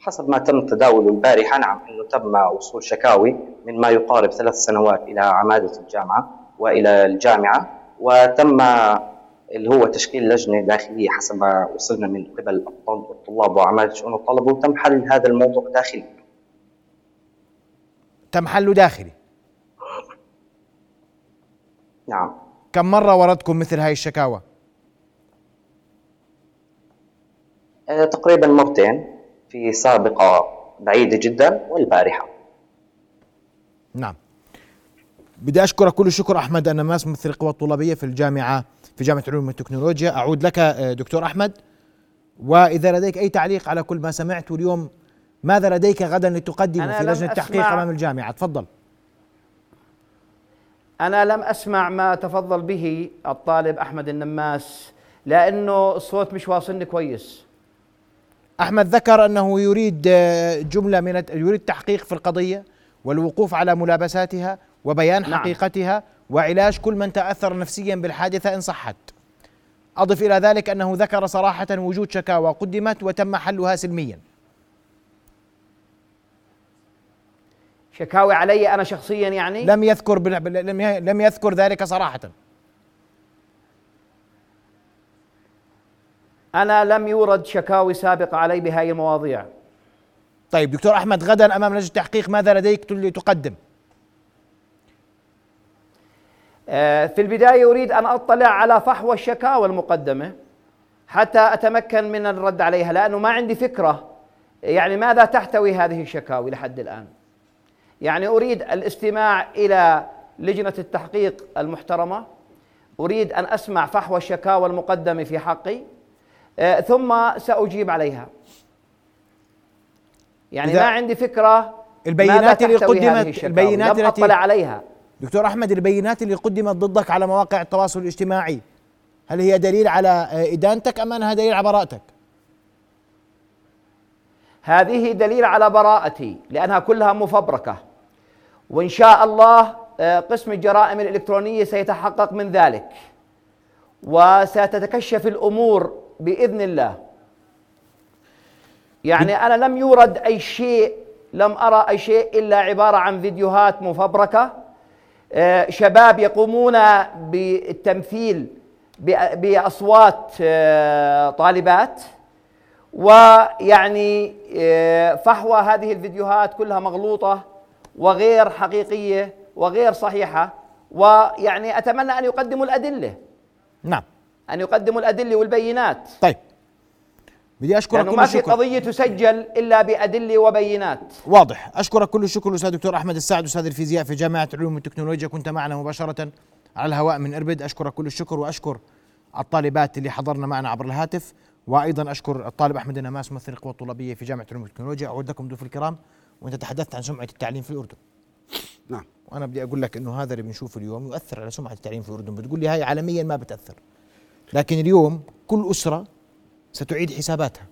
حسب ما تم تداوله البارحة نعم أنه تم وصول شكاوي من ما يقارب ثلاث سنوات إلى عمادة الجامعة وإلى الجامعة وتم اللي هو تشكيل لجنة داخلية حسب ما وصلنا من قبل الطلاب وعمادة شؤون الطلبة وتم حل هذا الموضوع داخلي. تم حله داخلي؟ نعم. كم مرة وردكم مثل هاي الشكاوى؟ أه تقريبا مرتين. في سابقة بعيدة جدا والبارحة. نعم. بدي أشكرك كل الشكر أحمد أنا ماس ممثل القوى الطلابية في الجامعة في جامعة علوم والتكنولوجيا. أعود لك آه، دكتور أحمد. وإذا لديك أي تعليق على كل ما سمعت اليوم ماذا لديك غدا لتقدمه في لجنة التحقيق أمام الجامعة؟ تفضل. أنا لم أسمع ما تفضل به الطالب أحمد النماس لأنه الصوت مش واصلني كويس. أحمد ذكر أنه يريد آه، جملة من يريد تحقيق في القضية والوقوف على ملابساتها وبيان نعم. حقيقتها وعلاج كل من تأثر نفسيا بالحادثة إن صحت. أضف إلى ذلك أنه ذكر صراحة وجود شكاوى قدمت وتم حلها سلميا. شكاوي علي أنا شخصيا يعني؟ لم يذكر لم يذكر ذلك صراحة. أنا لم يورد شكاوي سابقة علي بهذه المواضيع. طيب دكتور أحمد غدا أمام لجنة التحقيق ماذا لديك تقدم؟ آه، في البداية أريد أن أطلع على فحوى الشكاوى المقدمة حتى أتمكن من الرد عليها لأنه ما عندي فكرة يعني ماذا تحتوي هذه الشكاوي لحد الآن. يعني أريد الاستماع إلى لجنة التحقيق المحترمة. أريد أن أسمع فحوى الشكاوى المقدمة في حقي. ثم سأجيب عليها. يعني ما عندي فكرة البيانات اللي قدمت البيانات لم أطلع عليها. دكتور أحمد البيانات اللي قدمت ضدك على مواقع التواصل الاجتماعي هل هي دليل على آه، إدانتك أم أنها دليل على براءتك؟ هذه دليل على براءتي لأنها كلها مفبركة. وإن شاء الله آه، قسم الجرائم الإلكترونية سيتحقق من ذلك. وستتكشف الأمور بإذن الله. يعني أنا لم يورد أي شيء لم أرى أي شيء إلا عبارة عن فيديوهات مفبركة. آه، شباب يقومون بالتمثيل بأصوات آه، طالبات. ويعني آه، فحوى هذه الفيديوهات كلها مغلوطة وغير حقيقية وغير صحيحة. ويعني أتمنى أن يقدموا الأدلة. نعم. أن يقدموا الأدلة والبينات. طيب. بدي أشكرك كل ما في قضية تسجل إلا بأدلة وبينات. واضح. أشكرك كل الشكر الاستاذ دكتور أحمد السعد أستاذ الفيزياء في جامعة علوم والتكنولوجيا كنت معنا مباشرة على الهواء من إربد. أشكرك كل الشكر وأشكر الطالبات اللي حضرنا معنا عبر الهاتف. وأيضا أشكر الطالب أحمد النماس ممثل القوى الطلابيه في جامعة علوم والتكنولوجيا أعود لكم ضيوف الكرام وانت تحدثت عن سمعة التعليم في الأردن. نعم. وأنا بدي أقول لك إنه هذا اللي بنشوفه اليوم يؤثر على سمعة التعليم في الأردن. بتقول لي هاي عالميا ما بتأثر. لكن اليوم كل أسرة ستعيد حساباتها.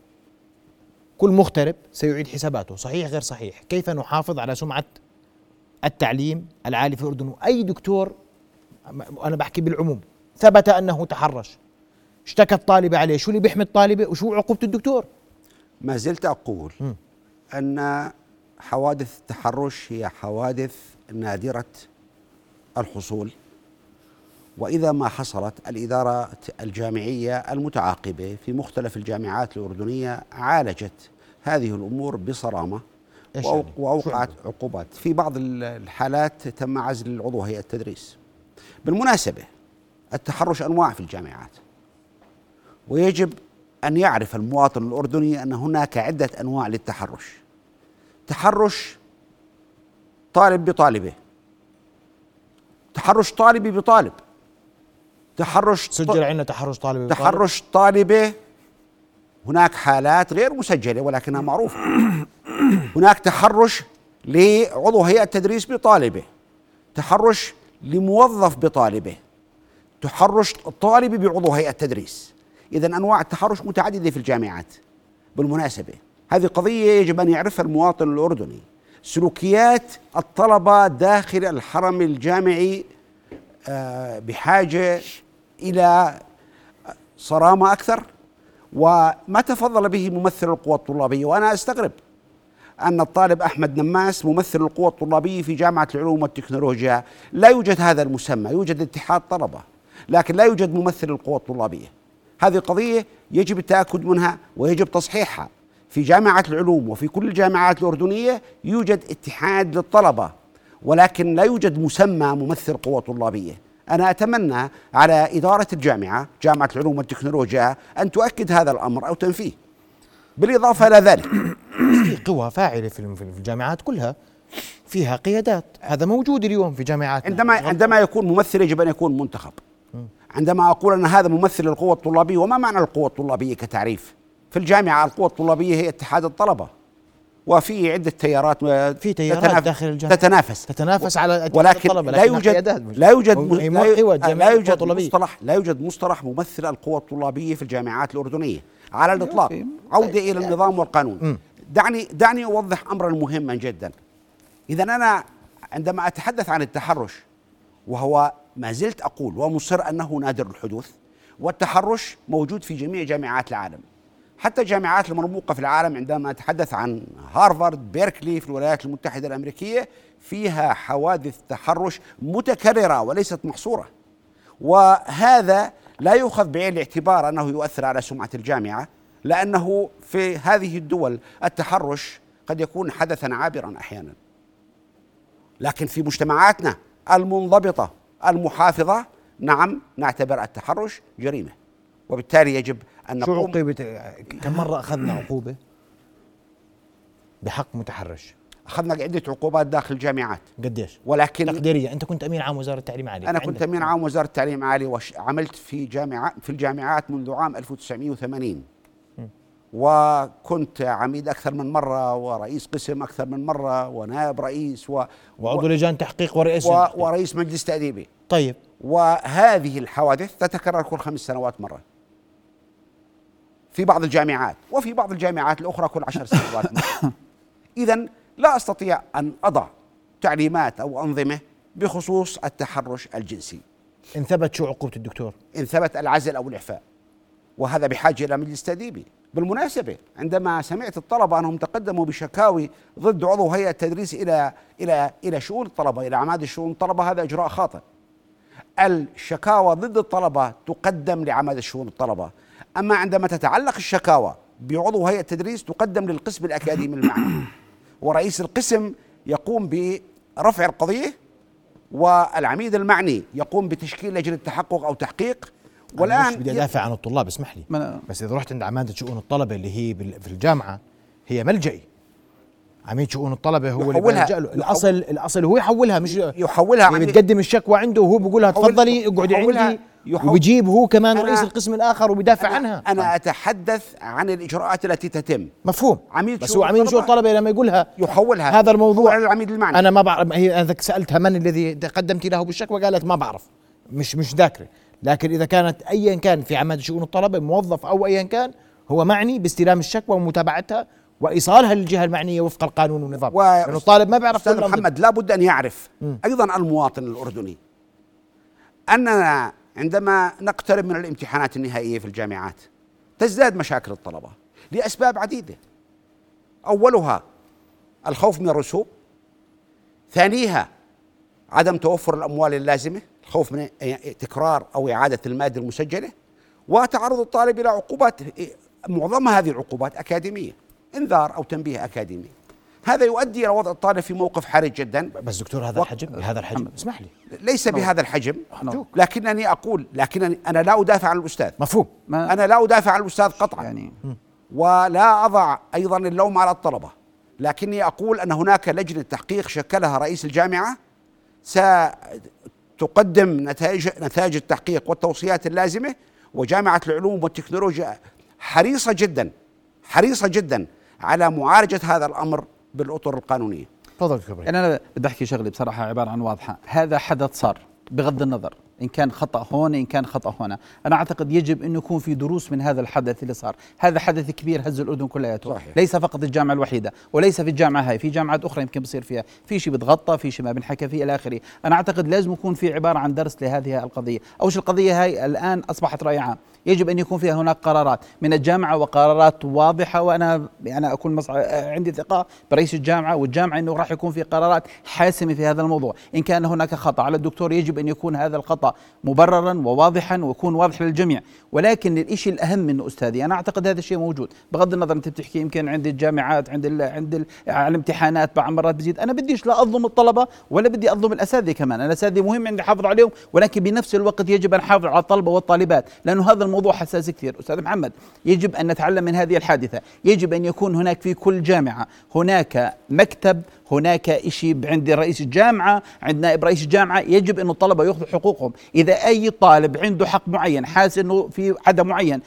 كل مغترب سيعيد حساباته صحيح غير صحيح. كيف نحافظ على سمعة التعليم العالي في الأردن؟ وأي دكتور أنا بحكي بالعموم ثبت أنه تحرش. اشتكت طالبة عليه شو اللي بيحمي الطالبة وشو عقوبة الدكتور؟ ما زلت أقول م. أن حوادث التحرش هي حوادث نادرة الحصول. وإذا ما حصلت الإدارة الجامعية المتعاقبة في مختلف الجامعات الأردنية عالجت هذه الأمور بصرامة يعني؟ وأوقعت عقوبات. في بعض ال- الحالات تم عزل العضو هيئة التدريس. بالمناسبة التحرش أنواع في الجامعات. ويجب أن يعرف المواطن الأردني أن هناك عدة أنواع للتحرش. تحرش طالب بطالبه. تحرش طالبي بطالب. تحرش سجل عندنا تحرش طالب بطالب. تحرش طالبه هناك حالات غير مسجلة ولكنها معروفة. هناك تحرش لعضو هيئة تدريس بطالبه. تحرش لموظف بطالبه. تحرش طالب بعضو هيئة تدريس. اذا أنواع التحرش متعددة في الجامعات. بالمناسبة هذه قضية يجب أن يعرفها المواطن الأردني. سلوكيات الطلبة داخل الحرم الجامعي آه، بحاجة إلى صرامة أكثر وما تفضل به ممثل القوى الطلابية. وأنا أستغرب أن الطالب أحمد نماس ممثل القوى الطلابية في جامعة العلوم والتكنولوجيا. لا يوجد هذا المسمى يوجد اتحاد طلبة لكن لا يوجد ممثل القوى الطلابية. هذه قضية يجب التأكد منها ويجب تصحيحها. في جامعة العلوم وفي كل الجامعات الأردنية يوجد اتحاد للطلبة ولكن لا يوجد مسمى ممثل قوى طلابية. أنا أتمنى على إدارة الجامعة جامعة العلوم والتكنولوجيا أن تؤكد هذا الأمر أو تنفيه. بالإضافة إلى ذلك في قوى فاعلة في في الجامعات كلها فيها قيادات. هذا موجود اليوم في جامعات. عندما عندما يكون ممثل يجب أن يكون منتخب. عندما أقول أن هذا ممثل القوى الطلابية وما معنى القوى الطلابية كتعريف؟ في الجامعة القوى الطلابية هي اتحاد الطلبة. وفي عدة تيارات في تيارات داخل الجامعة. تتنافس. تتنافس على ولكن الطلبة، لا يوجد مش- لا يوجد لا يوجد-. مصطلح لا يوجد مصطلح ممثل القوى الطلابية في الجامعات الأردنية على الإطلاق. في- عودة إلى النظام والقانون. دعني دعني أوضح أمرا مهما جدا. إذا أنا عندما أتحدث عن التحرش وهو ما زلت أقول ومصر أنه نادر الحدوث والتحرش موجود في جميع جامعات العالم. حتى الجامعات المرموقه في العالم عندما اتحدث عن هارفارد بيركلي في الولايات المتحدة الأمريكية فيها حوادث تحرش متكررة وليست محصورة. وهذا لا يؤخذ بعين الاعتبار أنه يؤثر على سمعة الجامعة لأنه في هذه الدول التحرش قد يكون حدثا عابرا أحيانا. لكن في مجتمعاتنا المنضبطة المحافظة نعم نعتبر التحرش جريمة. وبالتالي يجب أن شو عقوبة كم مرة أخذنا عقوبة؟ بحق متحرش. أخذنا عدة عقوبات داخل الجامعات. قديش؟ ولكن تقديرية. أنت كنت أمين عام وزارة التعليم العالي. أنا. كنت امين عام وزارة التعليم العالي وعملت في جامعه في الجامعات منذ عام 1980 وكنت عميد أكثر من مرة ورئيس قسم أكثر من مرة ونائب رئيس و وعضو لجان تحقيق ورئيس و. ورئيس مجلس تأديبي. طيب. وهذه الحوادث تتكرر كل خمس سنوات مرة. في بعض الجامعات وفي بعض الجامعات الأخرى كل عشر سنوات. إذا لا أستطيع أن أضع تعليمات أو أنظمة بخصوص التحرش الجنسي. إن ثبت شو عقوبة الدكتور؟ إن ثبت العزل أو الإعفاء. وهذا بحاجة إلى مجلس تأديبي بالمناسبة عندما سمعت الطلبة أنهم تقدموا بشكاوي ضد عضو هيئة التدريس إلى إلى إلى شؤون الطلبة إلى عماد الشؤون الطلبة هذا إجراء خاطئ. الشكاوى ضد الطلبة تقدم لعماد الشؤون الطلبة. أما عندما تتعلق الشكاوى بعضو هيئة التدريس تقدم للقسم الأكاديمي المعني ورئيس القسم يقوم برفع القضية والعميد المعني يقوم بتشكيل لجنة تحقق أو تحقيق. والآن مش بدي أدافع عن الطلاب اسمح لي. بس إذا رحت عند عمادة شؤون الطلبة اللي هي بال- في الجامعة هي ملجئي. عميد شؤون الطلبة هو اللي يحولها- بيلجأ له. يحول- الأصل الأصل هو يحولها مش يحولها هي عميد- بتقدم الشكوى عنده وهو بيقول لها تفضلي اقعدي عندي. يحول- وبيجيب هو كمان رئيس القسم الآخر وبيدافع أنا, عنها. أنا أتحدث عن الإجراءات التي تتم. مفهوم. عميد بس هو عميد شؤون الطلبة. لما يقولها يحولها. هذا الموضوع على العميد المعني أنا ما بعرف هي أنا سألتها من الذي قدمت له بالشكوى قالت ما بعرف. مش مش ذاكرة. لكن إذا كانت ايا كان في عماد شؤون الطلبة موظف أو ايا كان هو معني باستلام الشكوى ومتابعتها وإيصالها للجهة المعنية وفق القانون والنظام. و- لأنه الطالب ما بيعرف أستاذ. محمد لابد أن يعرف مم. أيضا المواطن الأردني. أننا عندما نقترب من الامتحانات النهائية في الجامعات تزداد مشاكل الطلبة لأسباب عديدة. أولها الخوف من الرسوب ثانيها عدم توفر الأموال اللازمة الخوف من تكرار أو إعادة المادة المسجلة وتعرض الطالب إلى عقوبات معظم هذه العقوبات أكاديمية إنذار أو تنبيه أكاديمي. هذا يؤدي إلى وضع الطالب في موقف حرج جدا. بس دكتور هذا وقت- الحجم؟ بهذا الحجم؟ اسمح لي. ليس بهذا الحجم. أرجوك. لكنني أقول لكنني أنا لا أدافع عن الأستاذ. مفهوم. ما أنا لا أدافع عن الأستاذ قطعا. يعني ولا أضع أيضا اللوم على الطلبة. لكني أقول أن هناك لجنة تحقيق شكلها رئيس الجامعة. ستقدم نتائج نتائج التحقيق والتوصيات اللازمة. وجامعة العلوم والتكنولوجيا حريصة جدا حريصة جدا على معالجة هذا الأمر. بالأطر القانونية. تفضل دكتور إبراهيم. يعني أنا بدي أحكي شغلة بصراحة عبارة عن واضحة. هذا حدث صار بغض النظر. إن كان خطأ هون إن كان خطأ هنا. أنا أعتقد يجب انه يكون في دروس من هذا الحدث اللي صار. هذا حدث كبير هز الأردن كلياته. ليس فقط الجامعة الوحيدة وليس في الجامعة هاي. في جامعات أخرى يمكن بصير فيها. في شيء بتغطى في شيء ما بنحكى فيه إلى آخره. أنا أعتقد لازم يكون في عبارة عن درس لهذه القضية. اول شيء القضية هاي؟ الآن أصبحت راي عام يجب أن يكون فيها هناك قرارات من الجامعة وقرارات واضحة وأنا يعني أكون مصع... عندي ثقة برئيس الجامعة والجامعة إنه راح يكون في قرارات حاسمة في هذا الموضوع، إن كان هناك خطأ على الدكتور يجب أن يكون هذا الخطأ مبررا وواضحا ويكون واضح للجميع، ولكن الشيء الأهم منه أستاذي أنا أعتقد هذا الشيء موجود، بغض النظر أنت بتحكي يمكن عند الجامعات عند ال... عند ال... على الامتحانات بعض مرات بزيد، أنا بديش لا أظلم الطلبة ولا بدي أظلم الأساتذة كمان، أنا الاساتذه مهم عندي احافظ عليهم ولكن بنفس الوقت يجب أن أحافظ على الطلبة والطالبات، لأنه هذا الموضوع حساس كثير، أستاذ محمد يجب أن نتعلم من هذه الحادثة، يجب أن يكون هناك في كل جامعة هناك مكتب هناك شيء عند رئيس الجامعة عند نائب رئيس الجامعة. يجب أن الطلبة يأخذوا حقوقهم. إذا أي طالب عنده حق معين حاسس أنه في عدم معين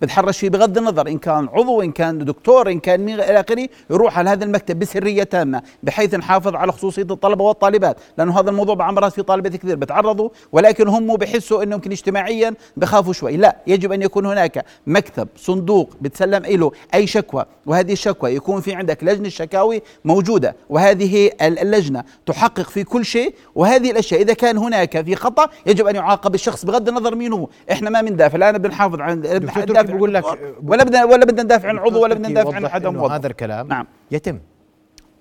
بتحرش فيه بغض النظر إن كان عضو إن كان دكتور إن كان مين إلى آخره يروح على هذا المكتب بسرية تامة بحيث نحافظ على خصوصية الطلبة والطالبات. لأنه هذا الموضوع بعض مرات في طالبات كثير بتعرضوا ولكن هم بحسوا أنه يمكن اجتماعيا بخافوا شوي. لا يجب أن يكون هناك مكتب صندوق بتسلم له أي شكوى. وهذه الشكوى يكون في عندك لجنة شكاوي موجودة. وهذه ال- اللجنة تحقق في كل شيء. وهذه الأشياء إذا كان هناك في خطأ يجب أن يعاقب الشخص بغض النظر مين هو إحنا ما بندافع لا أنا بنحافظ عن بقول لك- ولا بدنا ولا بدنا ندافع عن عضو ولا بدنا ندافع عن حدا هذا الكلام نعم. يتم.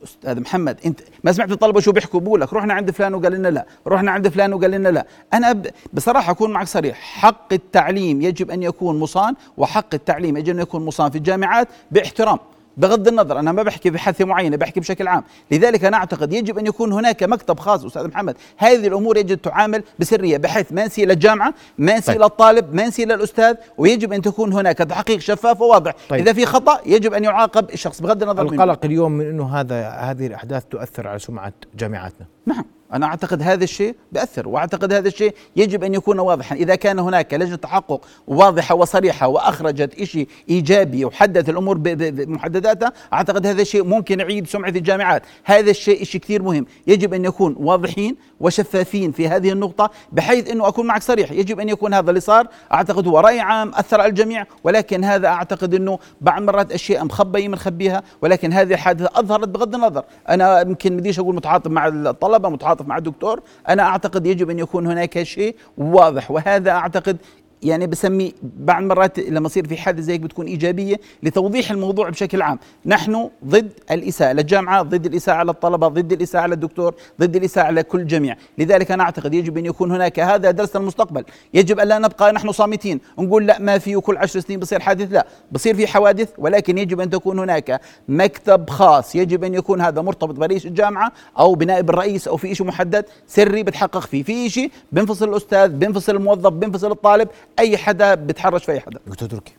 أستاذ محمد أنت ما سمعت الطلبة شو بيحكوا؟ بقول لك رحنا عند فلان وقال لنا لا رحنا عند فلان وقال لنا لا. أنا بصراحة أكون معك صريح حق التعليم يجب أن يكون مصان وحق التعليم يجب أن يكون مصان في الجامعات باحترام. بغض النظر أنا ما بحكي بحثه معينه بحكي بشكل عام. لذلك أنا أعتقد يجب أن يكون هناك مكتب خاص أستاذ محمد. هذه الأمور يجب تعامل بسرية بحيث ما نسي للجامعه ما نسي طيب. للطالب ما نسي للاستاذ ويجب أن تكون هناك تحقيق شفاف وواضح. طيب. إذا في خطأ يجب أن يعاقب الشخص بغض النظر القلق اليوم من إنه هذا هذه الأحداث تؤثر على سمعة جامعاتنا. نعم. أنا أعتقد هذا الشيء بأثر وأعتقد هذا الشيء يجب أن يكون واضحا. إذا كان هناك لجنة تحقق واضحة وصريحة وأخرجت شيء إيجابي وحددت الأمور بمحدداتها أعتقد هذا الشيء ممكن يعيد سمعة الجامعات. هذا الشيء شيء كثير مهم. يجب أن يكون واضحين وشفافين في هذه النقطة بحيث أنه أكون معك صريح. يجب أن يكون هذا اللي صار أعتقد هو رأي عام أثر على الجميع ولكن هذا أعتقد أنه بعض مرات أشياء مخبية بنخبيها ولكن هذه الحادثة أظهرت بغض النظر. أنا يمكن بديش أقول متعاطف مع الطلبة متعاطف مع الدكتور أنا أعتقد يجب أن يكون هناك شيء واضح وهذا أعتقد يعني بسمي بعض مرات لما يصير في حادث زي هيك بتكون إيجابية لتوضيح الموضوع بشكل عام، نحن ضد الإساءة للجامعة، ضد الإساءة على الطلبة، ضد الإساءة على الدكتور، ضد الإساءة على كل الجميع، لذلك أنا أعتقد يجب أن يكون هناك هذا درس المستقبل، يجب الا نبقى نحن صامتين، نقول لا ما في وكل عشر سنين بصير حادث، لا، بصير في حوادث ولكن يجب أن تكون هناك مكتب خاص، يجب أن يكون هذا مرتبط برئيس الجامعة أو بنائب الرئيس أو في شيء محدد سري بتحقق فيه، في شيء بنفصل الأستاذ، بنفصل الموظف، بنفصل الطالب، أي حدا بتحرش في أي حدا. دكتور تركي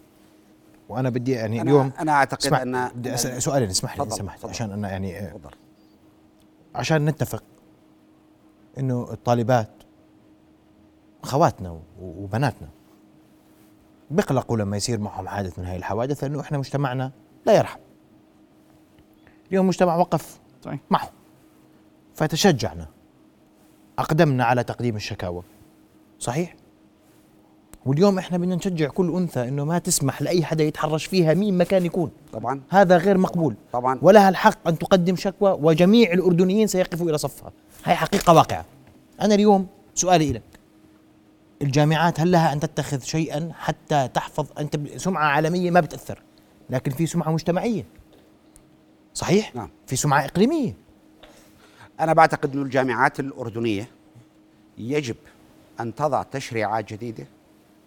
وأنا بدي يعني أنا- اليوم أنا أعتقد اسمع أن- بدي أسأل سؤالين اسمح لي سمحت. عشان أنا يعني آه، تفضل. عشان نتفق إنه الطالبات اخواتنا و- وبناتنا بيقلقوا لما يصير معهم حادث من هاي الحوادث لأنه إحنا مجتمعنا لا يرحم. اليوم مجتمع وقف صحيح. معه. فتشجعنا أقدمنا على تقديم الشكاوى. صحيح؟ واليوم إحنا بدنا نشجع كل أنثى إنه ما تسمح لأي حدا يتحرش فيها مين ما كان يكون. طبعا. هذا غير مقبول. طبعا. ولها الحق أن تقدم شكوى وجميع الأردنيين سيقفوا إلى صفها. هاي حقيقة واقعة. أنا اليوم سؤالي لك الجامعات هل لها أن تتخذ شيئا حتى تحفظ؟ أنت سمعة عالمية ما بتأثر. لكن في سمعة مجتمعية. صحيح؟ نعم. في سمعة إقليمية. أنا بعتقد أن الجامعات الأردنية يجب أن تضع تشريعات جديدة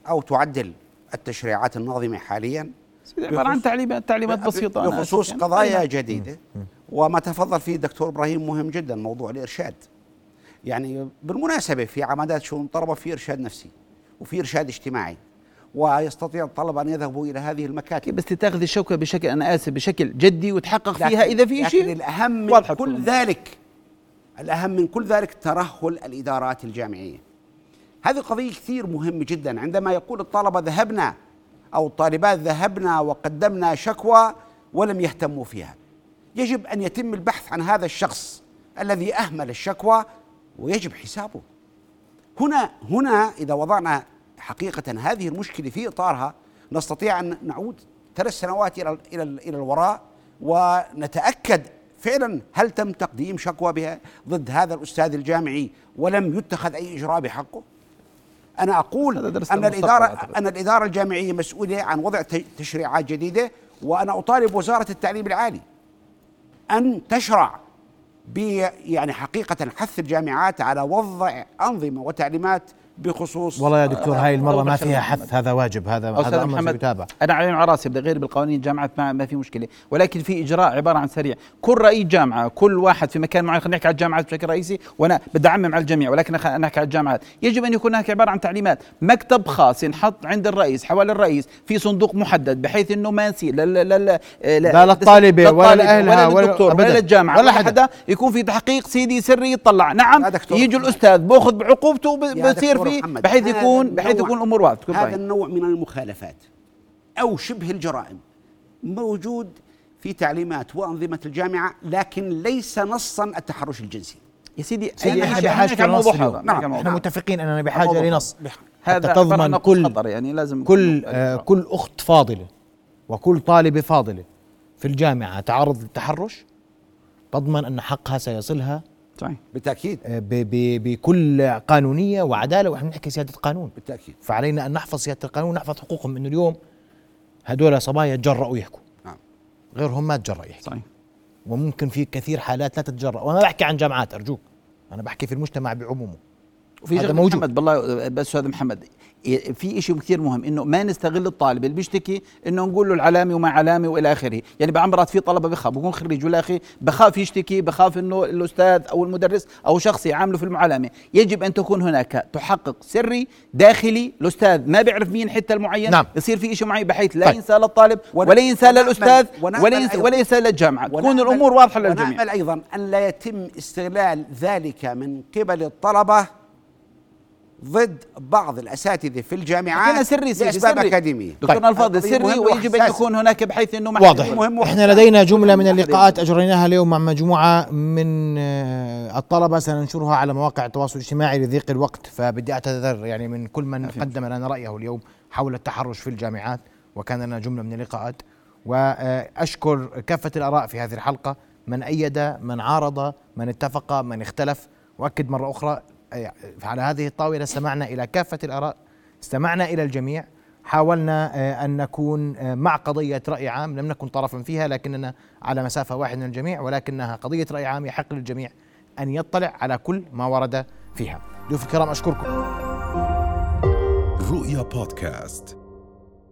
أو تعدل التشريعات الناظمة حاليا عبارة عن تعليمات تعليمات بسيطة بخصوص آسف. قضايا يعني. جديدة. وما تفضل فيه الدكتور إبراهيم مهم جدا موضوع الإرشاد. يعني بالمناسبة في عمادات شؤون الطلبة في إرشاد نفسي وفي إرشاد اجتماعي ويستطيع الطلبة أن يذهبوا إلى هذه المكاتب. بس تاخذ الشوكه بشكل أنا آسف بشكل جدي وتحقق لكن- فيها إذا في لكن شيء؟ الأهم من واضحة كل. ذلك الأهم من كل ذلك ترهل الإدارات الجامعية. هذه قضية كثير مهمة جدا. عندما يقول الطلبة ذهبنا أو الطالبات ذهبنا وقدمنا شكوى ولم يهتموا فيها. يجب أن يتم البحث عن هذا الشخص الذي أهمل الشكوى ويجب حسابه. هنا هنا إذا وضعنا حقيقة هذه المشكلة في إطارها نستطيع أن نعود ثلاث سنوات إلى إلى إلى الوراء ونتأكد فعلا هل تم تقديم شكوى بها ضد هذا الأستاذ الجامعي ولم يتخذ أي إجراء بحقه. أنا أقول هذا درسنا أن بالمستقبل الإدارة أعتقد. أن الإدارة الجامعية مسؤولة عن وضع تشريعات جديدة وأنا أطالب وزارة التعليم العالي أن تشرع ب يعني حقيقة حث الجامعات على وضع أنظمة وتعليمات بخصوص والله يا دكتور هاي المرة ما فيها. حث هذا واجب هذا هذا أمر محمد سيتابع أنا على على رأسي بدي غير بالقوانين الجامعات ما, ما في مشكلة ولكن في إجراء عبارة عن سريع كل رئيس جامعة كل واحد في مكان معين خلينا نحكي على الجامعات بشكل رئيسي وأنا بدي اعمم على الجميع ولكن خلينا نحكي على الجامعات يجب أن يكون هناك عبارة عن تعليمات مكتب خاص ينحط عند الرئيس حوالي الرئيس في صندوق محدد بحيث إنه ما يصير لا لا لا لا للطالبة ولا لأهلها ولا ولا- للدكتور ولا. للجامعة ولا ولا حدا. يكون في تحقيق سيدي سري يطلع نعم محمد. الأستاذ بأخذ بعقوبته بصير فيه بحيث هذا يكون بحيث النوع- يكون الأمور واضحة تكون هذا باينة. النوع من المخالفات أو شبه الجرائم موجود في تعليمات وأنظمة الجامعة لكن ليس نصا التحرش الجنسي يا سيدي سيدي إحنا بحاجه لنص هذا. نحكي عن إحنا الموضوع. متفقين أننا بحاجة. لنص هذا تضمن كل يعني لازم كل آه كل أخت فاضلة وكل طالبة فاضلة في الجامعة تعرض للتحرش تضمن أن حقها سيصلها صحيح. بالتأكيد. آه، بكل قانونية وعدالة ونحن نحكي سيادة قانون بالتأكيد. فعلينا أن نحفظ سيادة القانون ونحفظ حقوقهم. انه اليوم هدول صبايا تجرأوا يحكوا. نعم. غيرهم ما تجرأ يحكي صحيح. وممكن في كثير حالات لا تتجرأ. وأنا بحكي عن جامعات أرجوك. أنا بحكي في المجتمع بعمومه. وفي هذا موجود. محمد بالله بس أستاذ محمد في شيء كثير مهم إنه ما نستغل الطالب اللي بيشتكي إنه نقول له العلامة وما علامة وإلى آخره. يعني بعض مرات في طلبة بخاف بكون خريج ولا أخي بخاف يشتكي بخاف إنه الأستاذ أو المدرس أو شخص يعامله في المعلمه يجب أن تكون هناك تحقق سري داخلي الاستاذ ما بيعرف مين حتى المعين. نعم. يصير في شيء معين بحيث لا طيب. ينسى للطالب ولا ينسى للأستاذ ولا ينسى ولا ينسى للجامعة. تكون الأمور واضحة للجميع. ونأمل أيضا أن لا يتم استغلال ذلك من قبل الطلبة ضد بعض الأساتذة في الجامعات سري سيدي لأسباب سري. أكاديمية دكتورنا طيب. الفاضل قضية سري ويجب أن. يكون هناك بحيث إنه واضح مهم إحنا. لدينا جملة من اللقاءات أجريناها اليوم مع مجموعة من آه، الطلبة سننشرها على مواقع التواصل الاجتماعي لضيق الوقت فبدي أعتذر يعني من كل من قدم لنا رأيه اليوم حول التحرش في الجامعات وكان لنا جملة من اللقاءات وأشكر كافة الآراء في هذه الحلقة من أيد من عارض من اتفق من اختلف وأكد مرة أخرى آه، على هذه الطاولة استمعنا إلى كافة الآراء استمعنا إلى الجميع. حاولنا آه، أن نكون آه، مع قضية رأي عام. لم نكن طرفا فيها لكننا على مسافة واحدة من الجميع ولكنها قضية رأي عام يحق للجميع أن يطلع على كل ما ورد فيها. ضيوف الكرام أشكركم. رؤيا بودكاست.